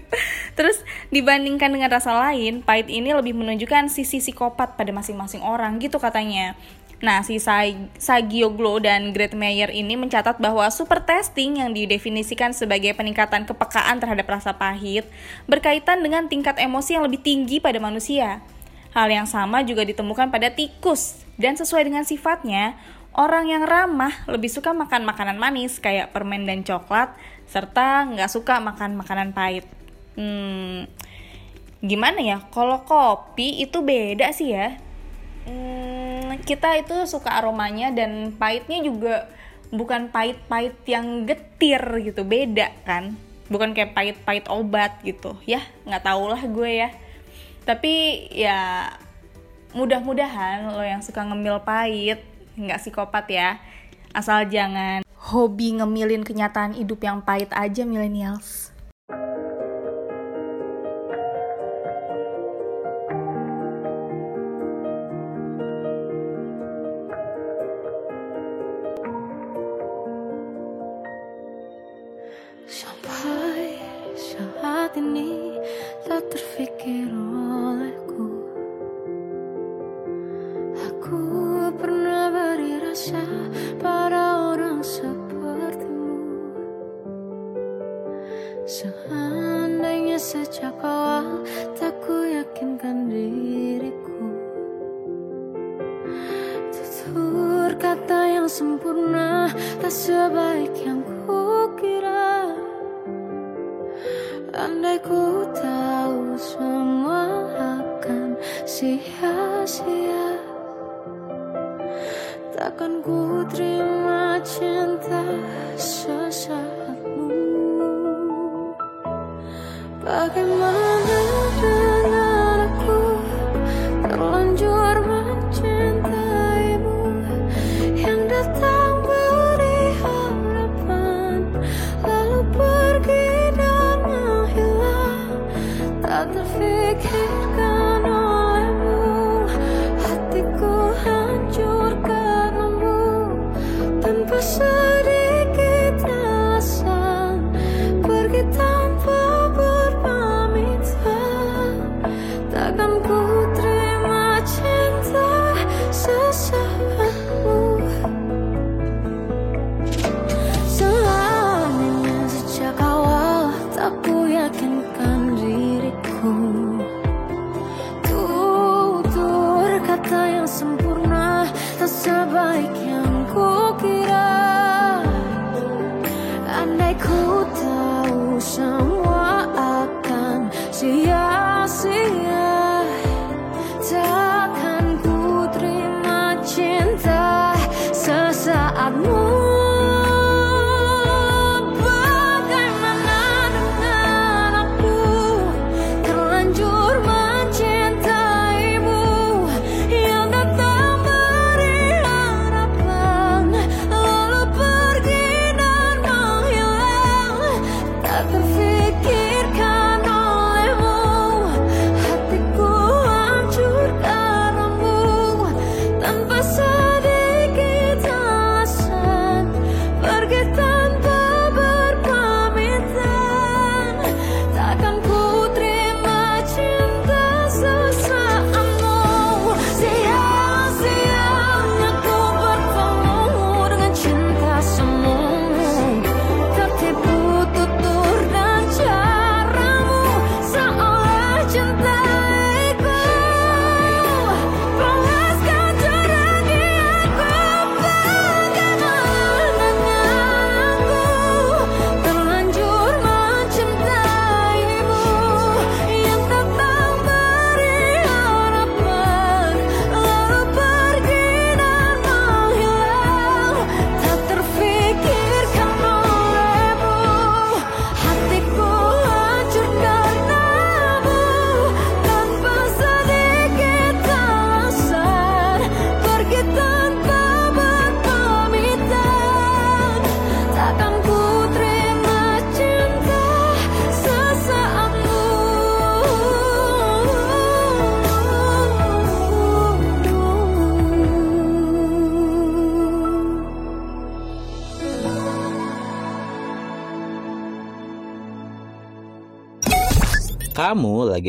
Terus dibandingkan dengan rasa lain, pahit ini lebih menunjukkan sisi psikopat pada masing-masing orang gitu katanya. Nah, si Sa- Sagioglu dan Great Mayer ini mencatat bahwa super testing yang didefinisikan sebagai peningkatan kepekaan terhadap rasa pahit berkaitan dengan tingkat emosi yang lebih tinggi pada manusia. Hal yang sama juga ditemukan pada tikus dan sesuai dengan sifatnya, Orang yang ramah lebih suka makan makanan manis kayak permen dan coklat, serta nggak suka makan makanan pahit. Hmm, gimana ya? Kalau kopi itu beda sih ya. Hmm, kita itu suka aromanya dan pahitnya juga bukan pahit-pahit yang getir gitu, beda kan? Bukan kayak pahit-pahit obat gitu, ya nggak tau lah gue ya. Tapi ya mudah-mudahan lo yang suka ngemil pahit nggak psikopat ya. Asal jangan hobi ngemilin kenyataan hidup yang pahit aja millennials. Saat ini tak terfikir olehku. Aku pernah beri rasa pada orang sepertimu. Seandainya sejak awal tak ku yakinkan diriku. Tutur kata yang sempurna tak sebaik Takkan ku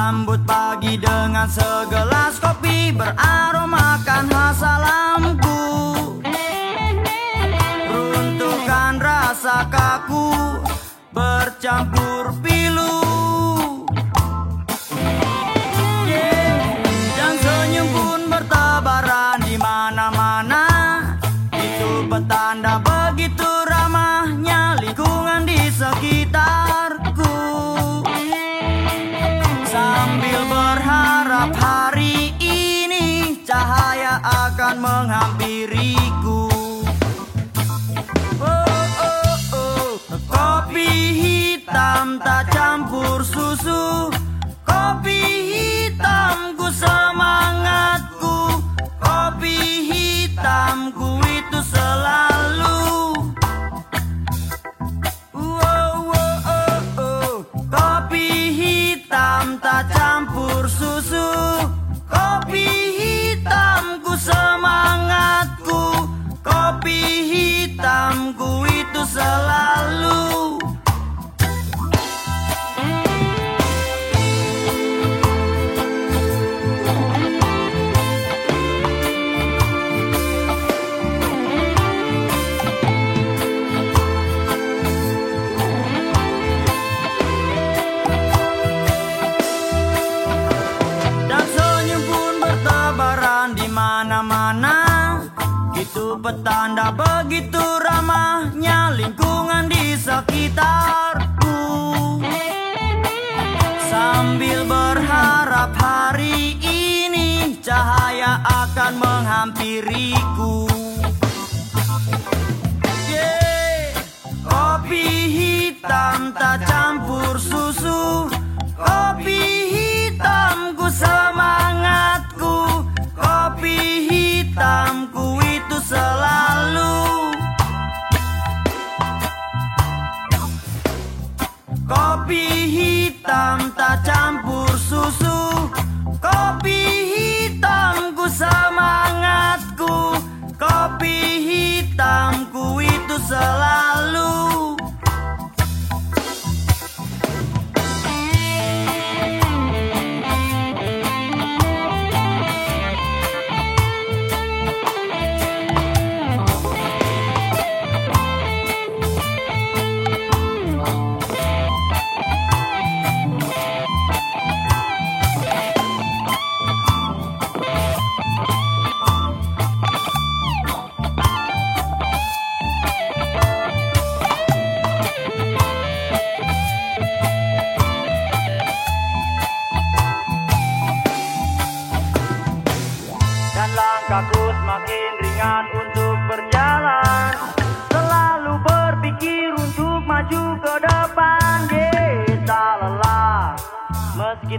Sambut pagi dengan segelas kopi Beraromakan khas alamku Runtuhkan rasa kaku Bercampur akan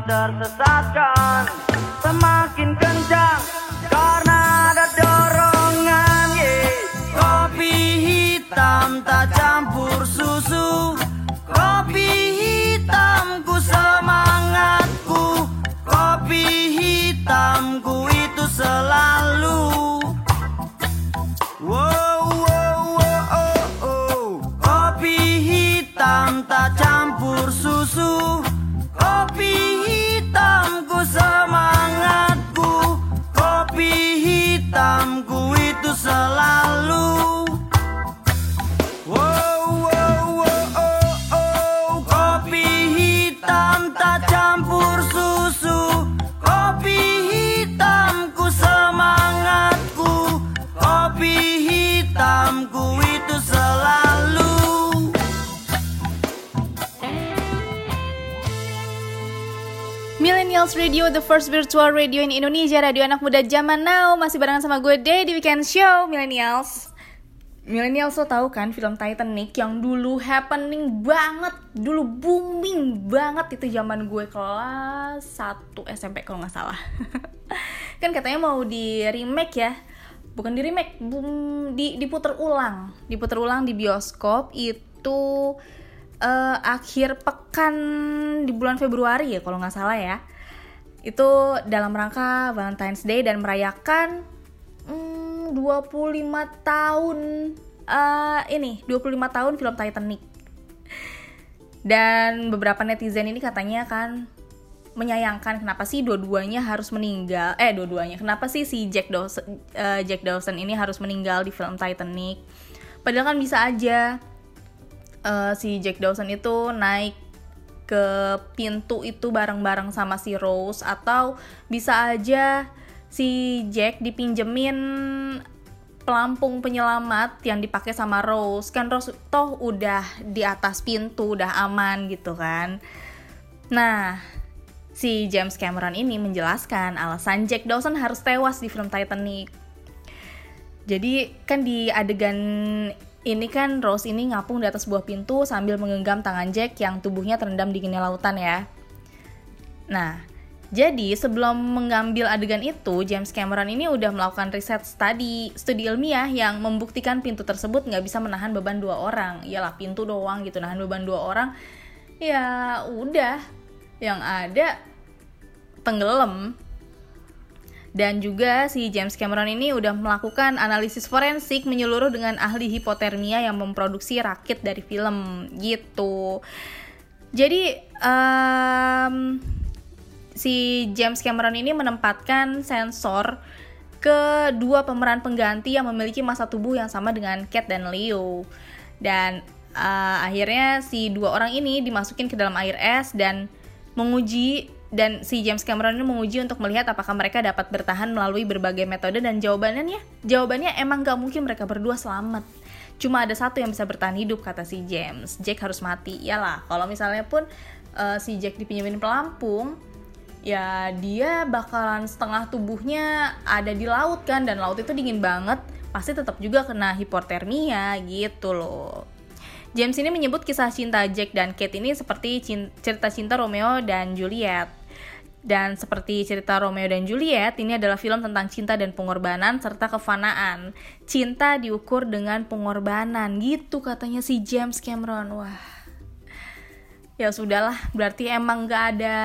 Meski tersesatkan Radio, the first virtual radio in Indonesia, radio anak muda zaman now. Masih barengan sama gue Day di Weekend Show, Millennials. Millennials lo tahu kan film Titanic yang dulu happening banget, dulu booming banget itu zaman gue kelas 1 SMP kalau nggak salah. kan katanya mau di remake ya. Bukan di remake, boom, di diputer ulang, diputer ulang di bioskop itu eh, akhir pekan di bulan Februari ya kalau nggak salah ya itu dalam rangka Valentine's Day dan merayakan hmm, 25 tahun eh, ini 25 tahun film Titanic. Dan beberapa netizen ini katanya kan menyayangkan kenapa sih dua-duanya harus meninggal eh dua-duanya kenapa sih si Jack Dawson eh, Jack Dawson ini harus meninggal di film Titanic? Padahal kan bisa aja eh, si Jack Dawson itu naik ke pintu itu bareng-bareng sama si Rose atau bisa aja si Jack dipinjemin pelampung penyelamat yang dipakai sama Rose. Kan Rose toh udah di atas pintu udah aman gitu kan. Nah si James Cameron ini menjelaskan alasan Jack Dawson harus tewas di film Titanic. Jadi kan di adegan ini kan Rose ini ngapung di atas sebuah pintu sambil menggenggam tangan Jack yang tubuhnya terendam dinginnya lautan ya. Nah, jadi sebelum mengambil adegan itu, James Cameron ini udah melakukan riset studi studi ilmiah yang membuktikan pintu tersebut nggak bisa menahan beban dua orang. Iyalah pintu doang gitu nahan beban dua orang. Ya udah, yang ada tenggelam. Dan juga si James Cameron ini udah melakukan analisis forensik menyeluruh dengan ahli hipotermia yang memproduksi rakit dari film gitu. Jadi um, si James Cameron ini menempatkan sensor ke dua pemeran pengganti yang memiliki masa tubuh yang sama dengan Cat dan Leo. Dan uh, akhirnya si dua orang ini dimasukin ke dalam air es dan menguji dan si James Cameron ini menguji untuk melihat apakah mereka dapat bertahan melalui berbagai metode dan jawabannya jawabannya emang gak mungkin mereka berdua selamat. Cuma ada satu yang bisa bertahan hidup kata si James. Jack harus mati. Iyalah kalau misalnya pun uh, si Jack dipinjemin pelampung ya dia bakalan setengah tubuhnya ada di laut kan dan laut itu dingin banget. Pasti tetap juga kena hipotermia gitu loh. James ini menyebut kisah cinta Jack dan Kate ini seperti cerita cinta Romeo dan Juliet dan seperti cerita Romeo dan Juliet, ini adalah film tentang cinta dan pengorbanan serta kefanaan. Cinta diukur dengan pengorbanan, gitu katanya si James Cameron. Wah, ya sudahlah, berarti emang gak ada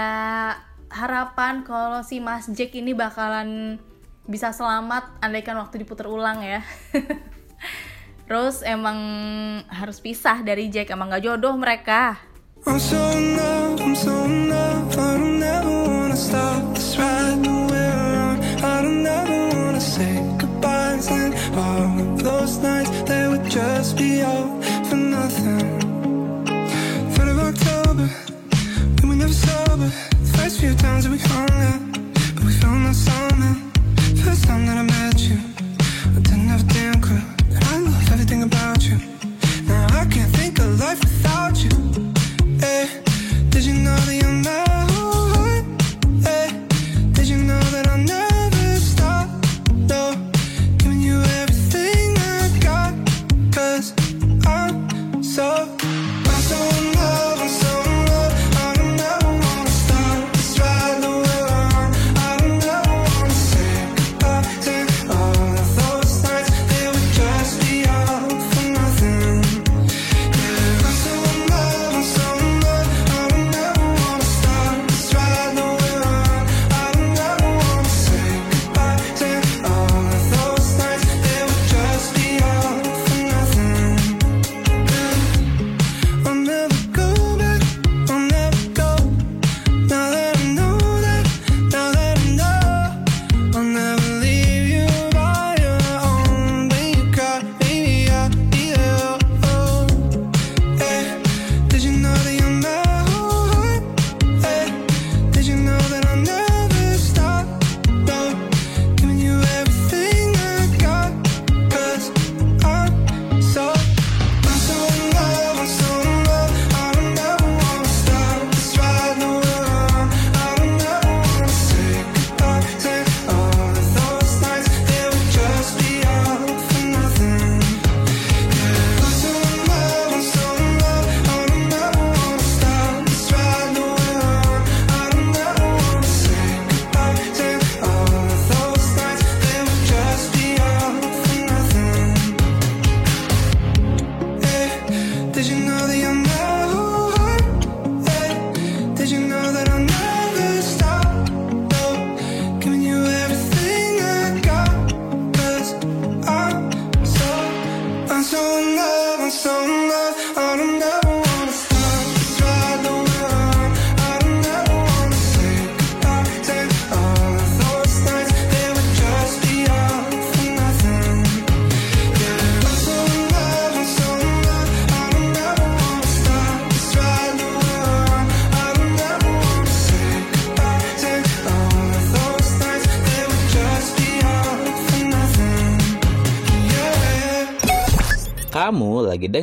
harapan kalau si Mas Jack ini bakalan bisa selamat andaikan waktu diputar ulang ya. Terus emang harus pisah dari Jack, emang gak jodoh mereka. I'm so love, I'm so love, I don't ever stop this ride. I don't ever wanna say goodbyes and all those nights they would just be all for nothing. Third of October, we were never sober. First few times that we hung out, but we summer. First time that I met you, I didn't have a damn clue I love everything about you. Now I can't think of life without you. Hey, did you know that you're my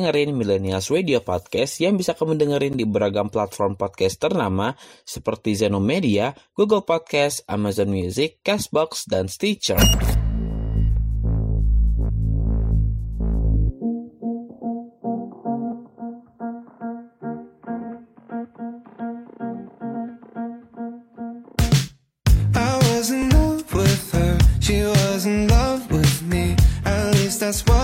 dengerin Millennials Radio Podcast yang bisa kamu dengerin di beragam platform podcast ternama seperti Zeno Media, Google Podcast, Amazon Music, Castbox, dan Stitcher. That's what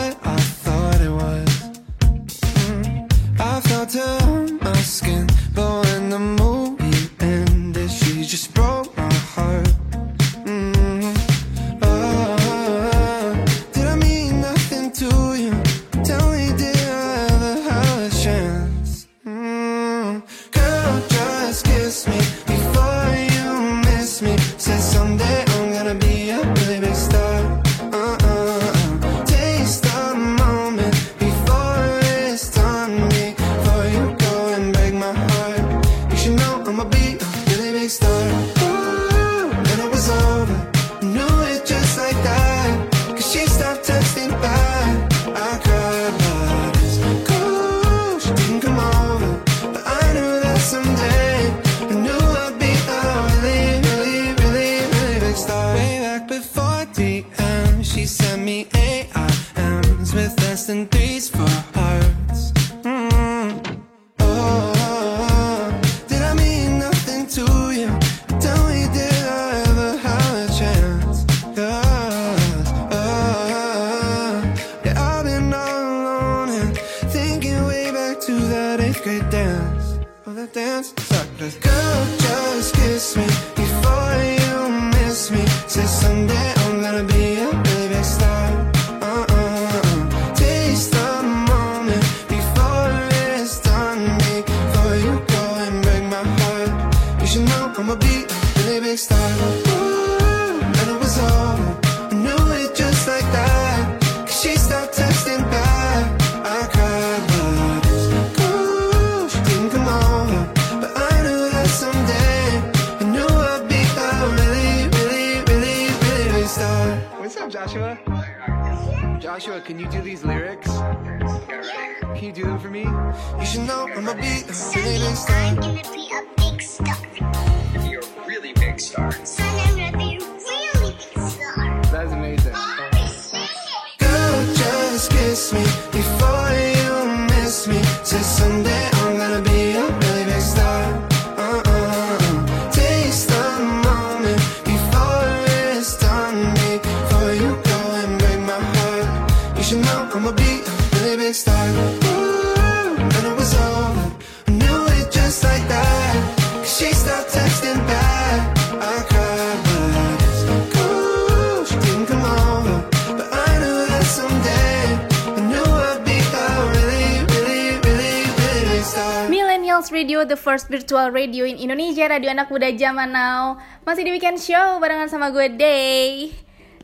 first virtual radio in Indonesia, radio anak muda zaman now. Masih di weekend show barengan sama gue Day.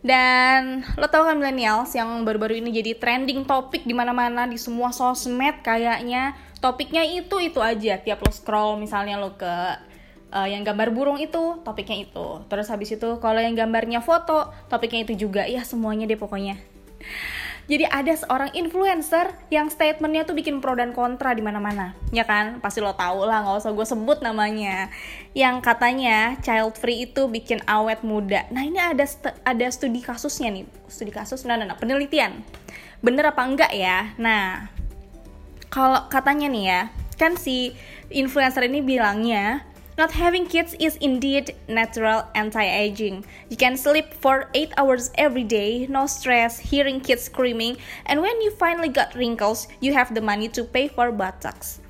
Dan lo tau kan millennials yang baru-baru ini jadi trending topik di mana-mana di semua sosmed kayaknya. Topiknya itu itu aja. Tiap lo scroll misalnya lo ke eh, yang gambar burung itu topiknya itu. Terus habis itu kalau yang gambarnya foto topiknya itu juga. Ya semuanya deh pokoknya jadi ada seorang influencer yang statementnya tuh bikin pro dan kontra di mana-mana, ya kan? Pasti lo tau lah, nggak usah gue sebut namanya. Yang katanya child free itu bikin awet muda. Nah ini ada st- ada studi kasusnya nih, studi kasus, nah, nah, nah, penelitian. Bener apa enggak ya? Nah, kalau katanya nih ya, kan si influencer ini bilangnya Not having kids is indeed natural anti-aging. You can sleep for 8 hours every day, no stress, hearing kids screaming, and when you finally got wrinkles, you have the money to pay for Botox.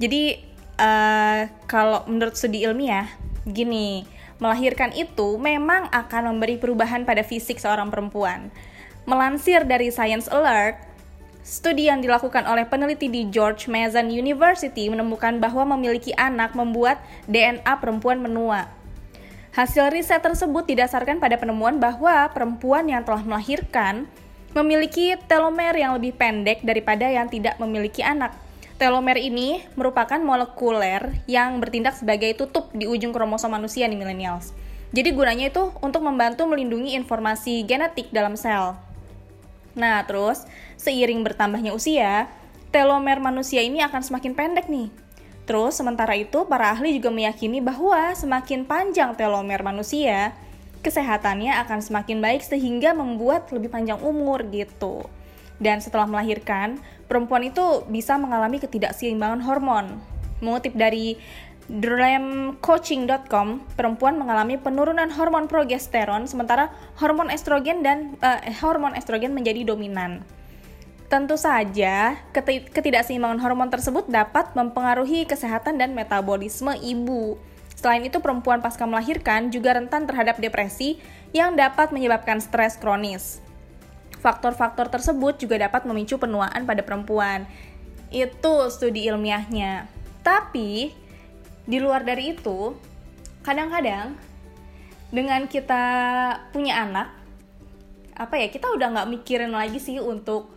Jadi eh, kalau menurut studi ilmiah, gini, melahirkan itu memang akan memberi perubahan pada fisik seorang perempuan. Melansir dari Science Alert, Studi yang dilakukan oleh peneliti di George Mason University menemukan bahwa memiliki anak membuat DNA perempuan menua. Hasil riset tersebut didasarkan pada penemuan bahwa perempuan yang telah melahirkan memiliki telomer yang lebih pendek daripada yang tidak memiliki anak. Telomer ini merupakan molekuler yang bertindak sebagai tutup di ujung kromosom manusia di millennials. Jadi gunanya itu untuk membantu melindungi informasi genetik dalam sel. Nah, terus seiring bertambahnya usia, telomer manusia ini akan semakin pendek nih. Terus sementara itu para ahli juga meyakini bahwa semakin panjang telomer manusia, kesehatannya akan semakin baik sehingga membuat lebih panjang umur gitu. Dan setelah melahirkan, perempuan itu bisa mengalami ketidakseimbangan hormon. Mengutip dari dreamcoaching.com, perempuan mengalami penurunan hormon progesteron sementara hormon estrogen dan eh, hormon estrogen menjadi dominan. Tentu saja, keti- ketidakseimbangan hormon tersebut dapat mempengaruhi kesehatan dan metabolisme ibu. Selain itu, perempuan pasca melahirkan juga rentan terhadap depresi yang dapat menyebabkan stres kronis. Faktor-faktor tersebut juga dapat memicu penuaan pada perempuan. Itu studi ilmiahnya. Tapi, di luar dari itu, kadang-kadang dengan kita punya anak, apa ya, kita udah nggak mikirin lagi sih untuk,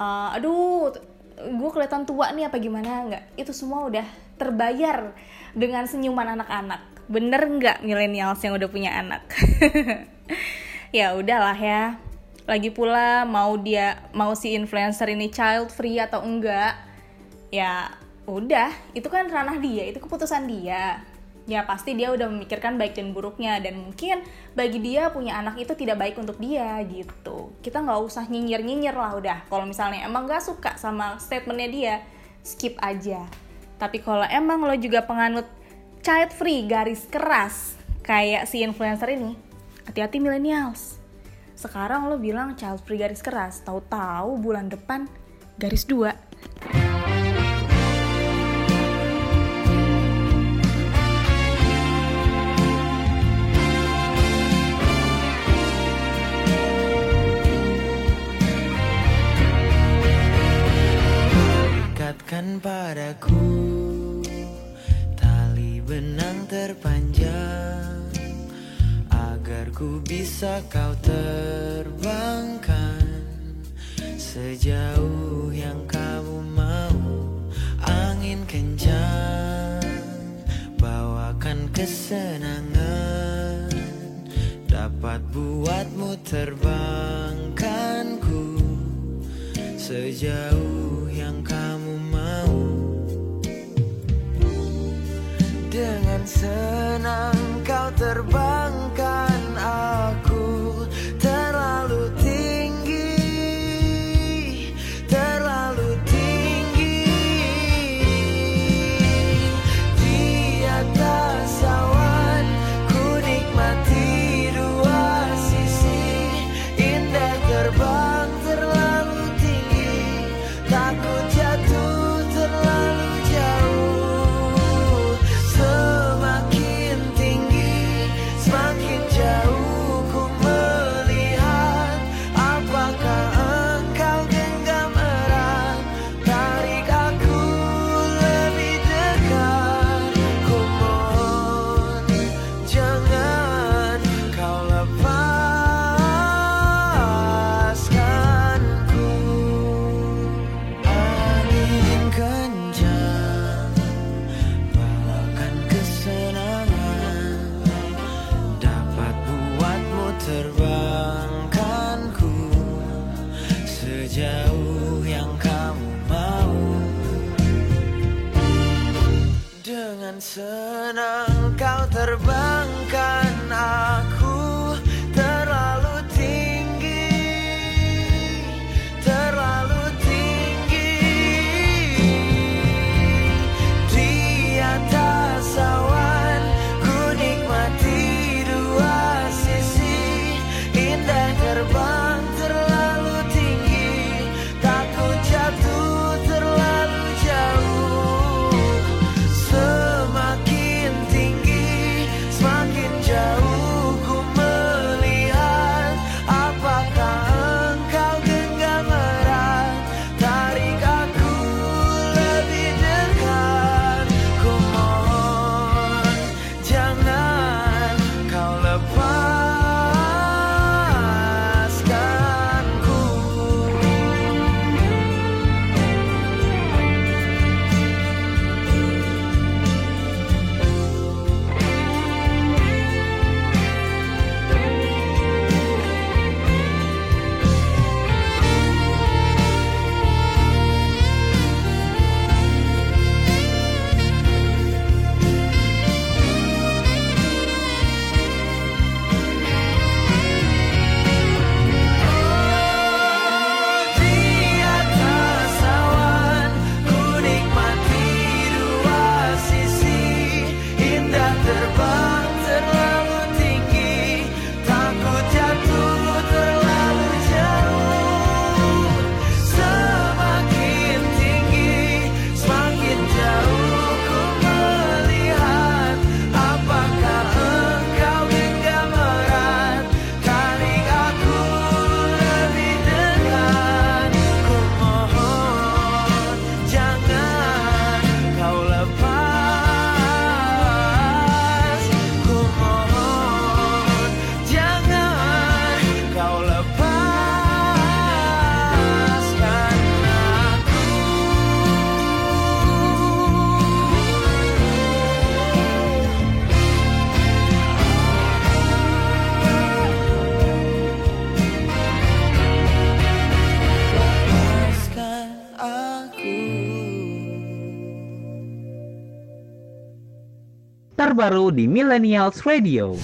uh, aduh, gue kelihatan tua nih apa gimana, nggak. Itu semua udah terbayar dengan senyuman anak-anak. Bener nggak millennials yang udah punya anak? ya udahlah ya. Lagi pula mau dia mau si influencer ini child free atau enggak, ya udah itu kan ranah dia itu keputusan dia. Ya pasti dia udah memikirkan baik dan buruknya dan mungkin bagi dia punya anak itu tidak baik untuk dia gitu. Kita nggak usah nyinyir nyinyir lah udah. Kalau misalnya emang nggak suka sama statementnya dia skip aja. Tapi kalau emang lo juga penganut child free garis keras kayak si influencer ini hati-hati millennials. Sekarang lo bilang child free garis keras tahu-tahu bulan depan garis dua Padaku. Tali benang terpanjang agar ku bisa kau terbangkan. Sejauh yang kamu mau angin kencang bawakan kesenangan. Dapat buatmu terbangkanku. Sejauh yang kamu dengan senang kau terbangkan aku terbaru di Millennials Radio.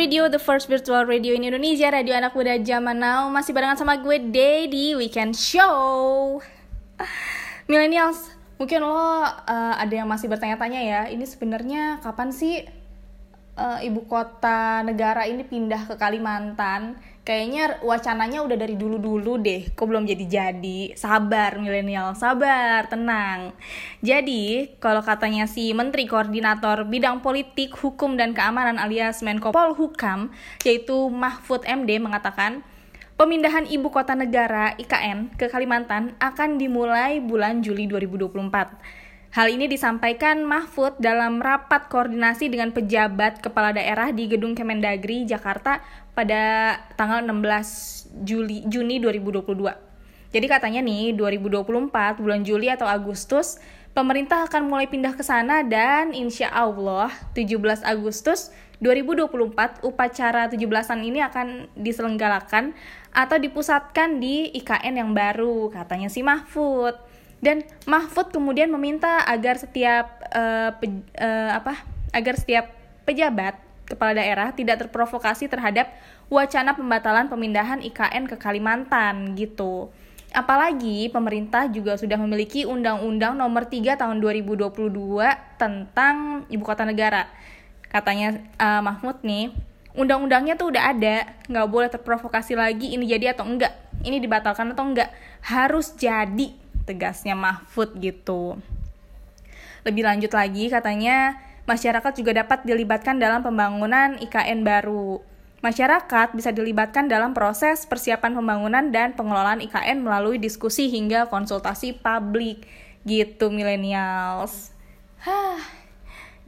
Radio, the first virtual radio in Indonesia, radio anak muda zaman now Masih barengan sama gue, Day, di Weekend Show Millennials, mungkin lo uh, ada yang masih bertanya-tanya ya Ini sebenarnya kapan sih uh, ibu kota negara ini pindah ke Kalimantan? Kayaknya wacananya udah dari dulu-dulu deh, kok belum jadi-jadi. Sabar milenial, sabar, tenang. Jadi, kalau katanya si Menteri Koordinator Bidang Politik, Hukum dan Keamanan alias Menko Polhukam, yaitu Mahfud MD mengatakan, pemindahan ibu kota negara IKN ke Kalimantan akan dimulai bulan Juli 2024. Hal ini disampaikan Mahfud dalam rapat koordinasi dengan pejabat kepala daerah di Gedung Kemendagri Jakarta pada tanggal 16 Juli Juni 2022. Jadi katanya nih 2024 bulan Juli atau Agustus pemerintah akan mulai pindah ke sana dan insya Allah 17 Agustus 2024 upacara 17-an ini akan diselenggarakan atau dipusatkan di IKN yang baru katanya si Mahfud. Dan Mahfud kemudian meminta agar setiap eh, pe- eh, apa? agar setiap pejabat kepala daerah tidak terprovokasi terhadap wacana pembatalan pemindahan IKN ke Kalimantan gitu. Apalagi pemerintah juga sudah memiliki Undang-Undang Nomor 3 Tahun 2022 tentang Ibu Kota Negara. Katanya eh, Mahfud nih, undang-undangnya tuh udah ada, nggak boleh terprovokasi lagi ini jadi atau enggak, ini dibatalkan atau enggak, harus jadi tegasnya Mahfud gitu. Lebih lanjut lagi katanya masyarakat juga dapat dilibatkan dalam pembangunan IKN baru. Masyarakat bisa dilibatkan dalam proses persiapan pembangunan dan pengelolaan IKN melalui diskusi hingga konsultasi publik gitu millennials. Hah,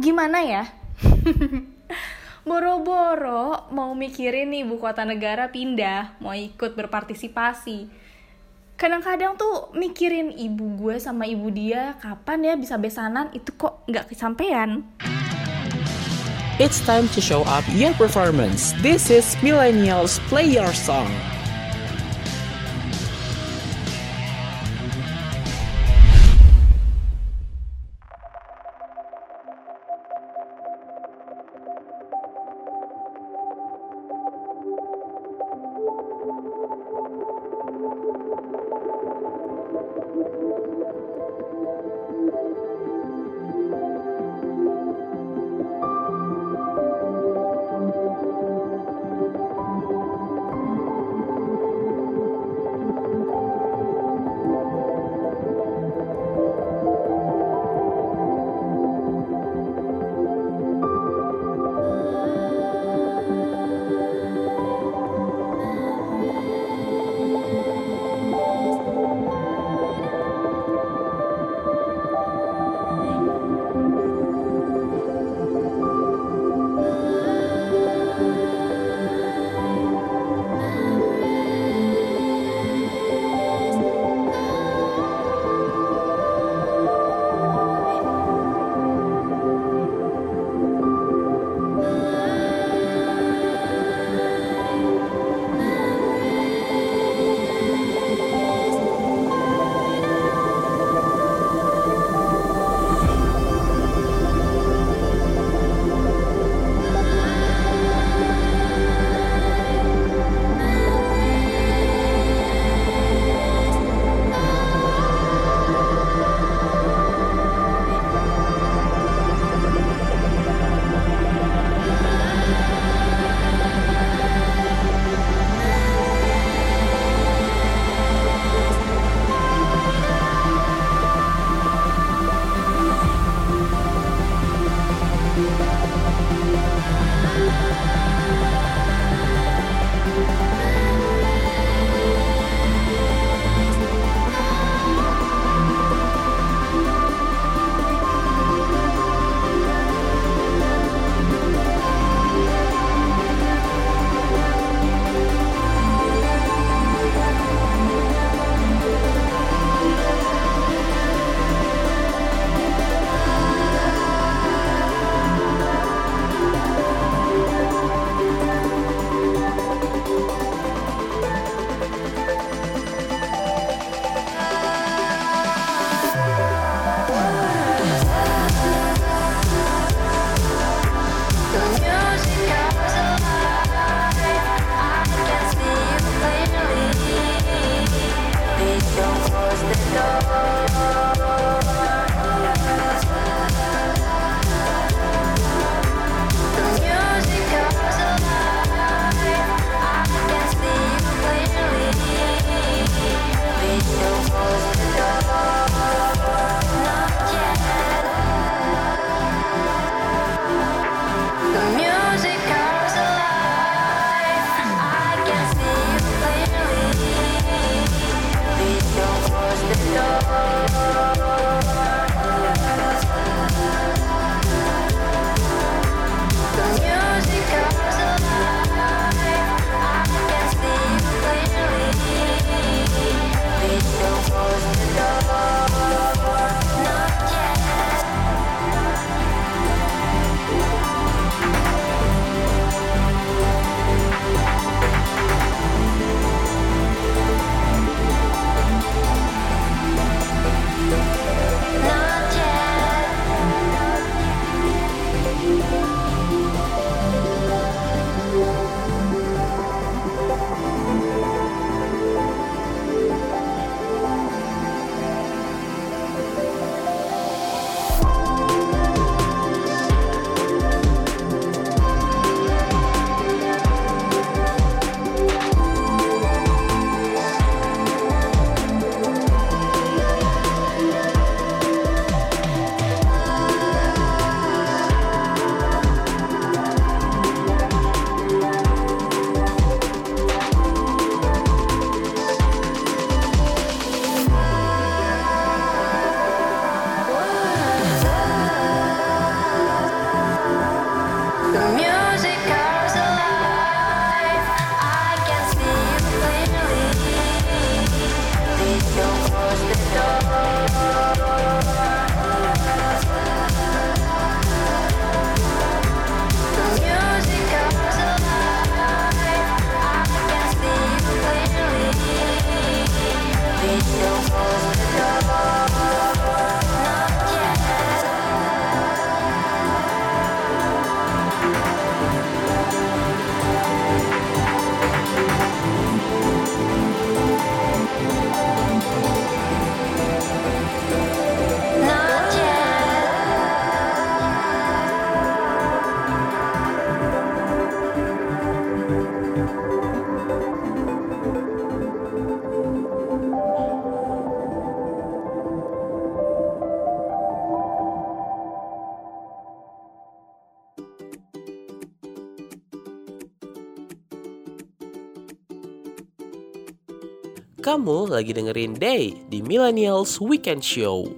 gimana ya? Boro-boro mau mikirin nih ibu kota negara pindah, mau ikut berpartisipasi. Kadang-kadang tuh mikirin ibu gue sama ibu dia kapan ya bisa besanan itu kok nggak kesampaian. It's time to show up your performance. This is Millennials Play Your Song. the door. Kamu lagi dengerin Day di Millennials Weekend Show.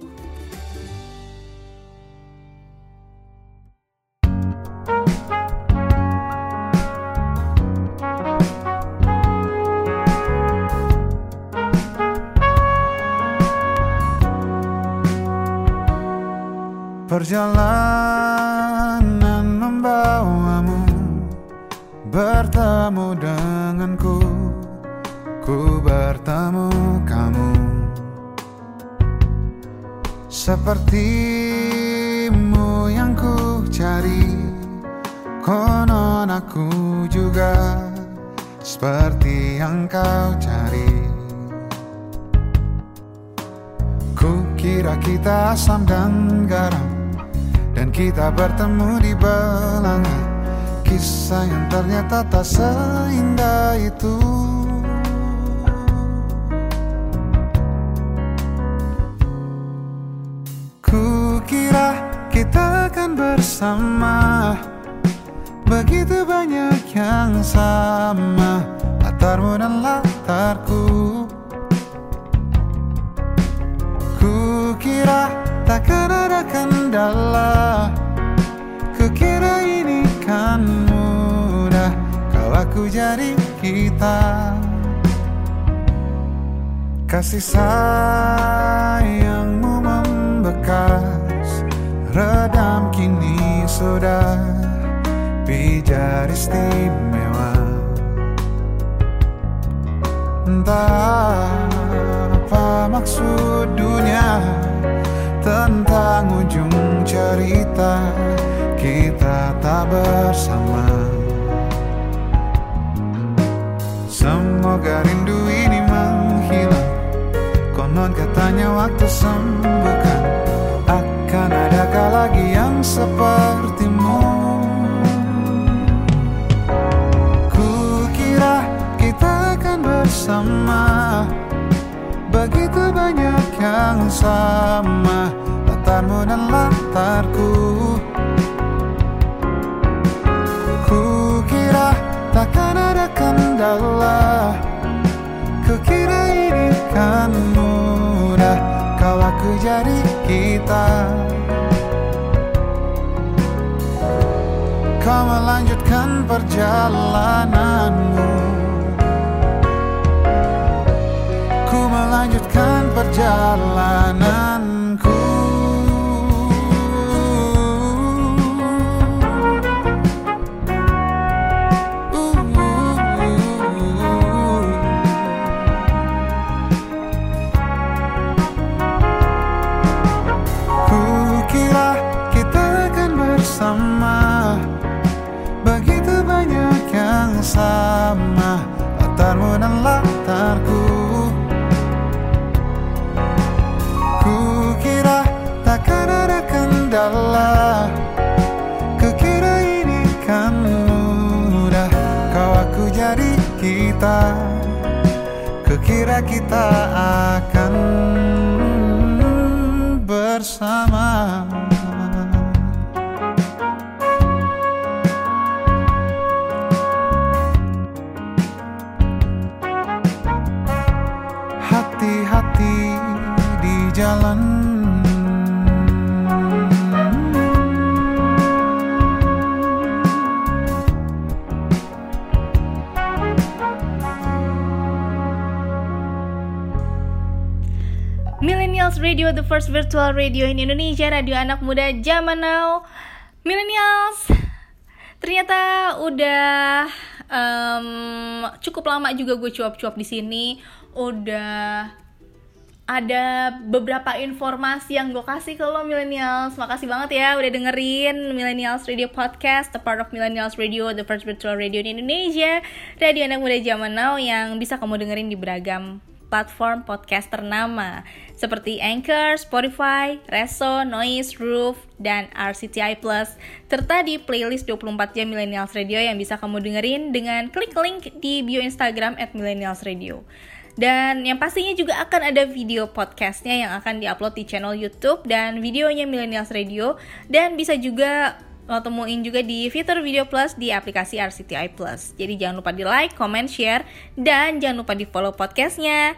Kita bertemu di belanga Kisah yang ternyata tak seindah itu. Ku kira kita akan bersama. Begitu banyak yang sama. Latarmu dan latarku. Ku kira takkan ada kendala. Kukira ini kan mudah Kalau aku jadi kita. Kasih sayangmu membekas Redam kini sudah. Pijar istimewa. Entah apa maksud dunia Tentang ujung cerita Kita tak bersama. Semoga rindu ini menghilang. Konon katanya waktu sembuhkan. Akan adakah lagi yang sepertimu? Ku kira kita akan bersama. Begitu banyak yang sama. Latarmu dan latarku ada kendala Kukira ini kan mudah Kau aku jadi kita. Kau melanjutkan perjalananmu. Ku melanjutkan perjalananku kita Kukira kita Radio, the first virtual radio in Indonesia, radio anak muda zaman now. Millennials, ternyata udah em, cukup lama juga gue cuap-cuap di sini. Udah ada beberapa informasi yang gue kasih ke lo millennials makasih banget ya udah dengerin millennials radio podcast the part of millennials radio the first virtual radio di Indonesia radio anak muda zaman now yang bisa kamu dengerin di beragam platform podcast ternama seperti Anchor, Spotify, Reso, Noise, Roof, dan RCTI Plus serta di playlist 24 jam Millennials Radio yang bisa kamu dengerin dengan klik link di bio Instagram at Millennials Radio. Dan yang pastinya juga akan ada video podcastnya yang akan diupload di channel YouTube dan videonya Millennials Radio dan bisa juga lo temuin juga di fitur Video Plus di aplikasi RCTI Plus. Jadi jangan lupa di like, comment, share, dan jangan lupa di follow podcastnya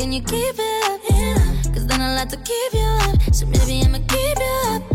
can you keep it up? Cause then I'll have to keep you up. So maybe I'ma keep you up.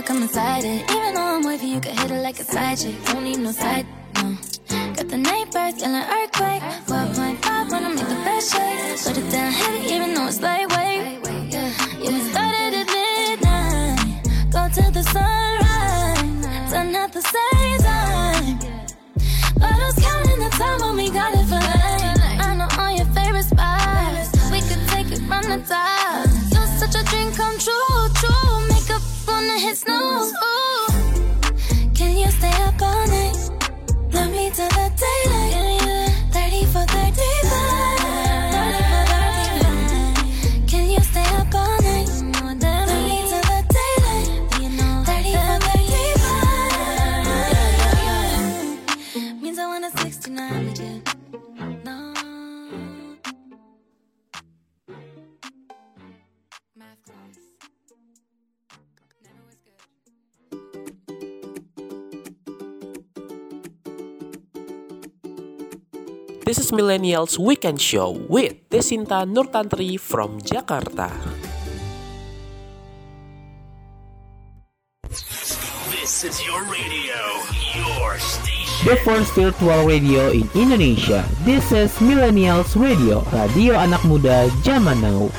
A come inside it. Even though I'm wavy, you you can hit it like a side chick. Don't need no side, no. Got the neighbors yelling earthquake. 12.5 when I make the best shake. Put it down heavy, even though it's lightweight. Yeah, we started at midnight. Go to the sunrise. Done at the same on the hit snooze. Ooh. Can you stay up all night? This is Millennials Weekend Show with Desinta Nurtantri from Jakarta. This is your radio, your station. The first virtual radio in Indonesia. This is Millennials Radio, radio anak muda zaman now.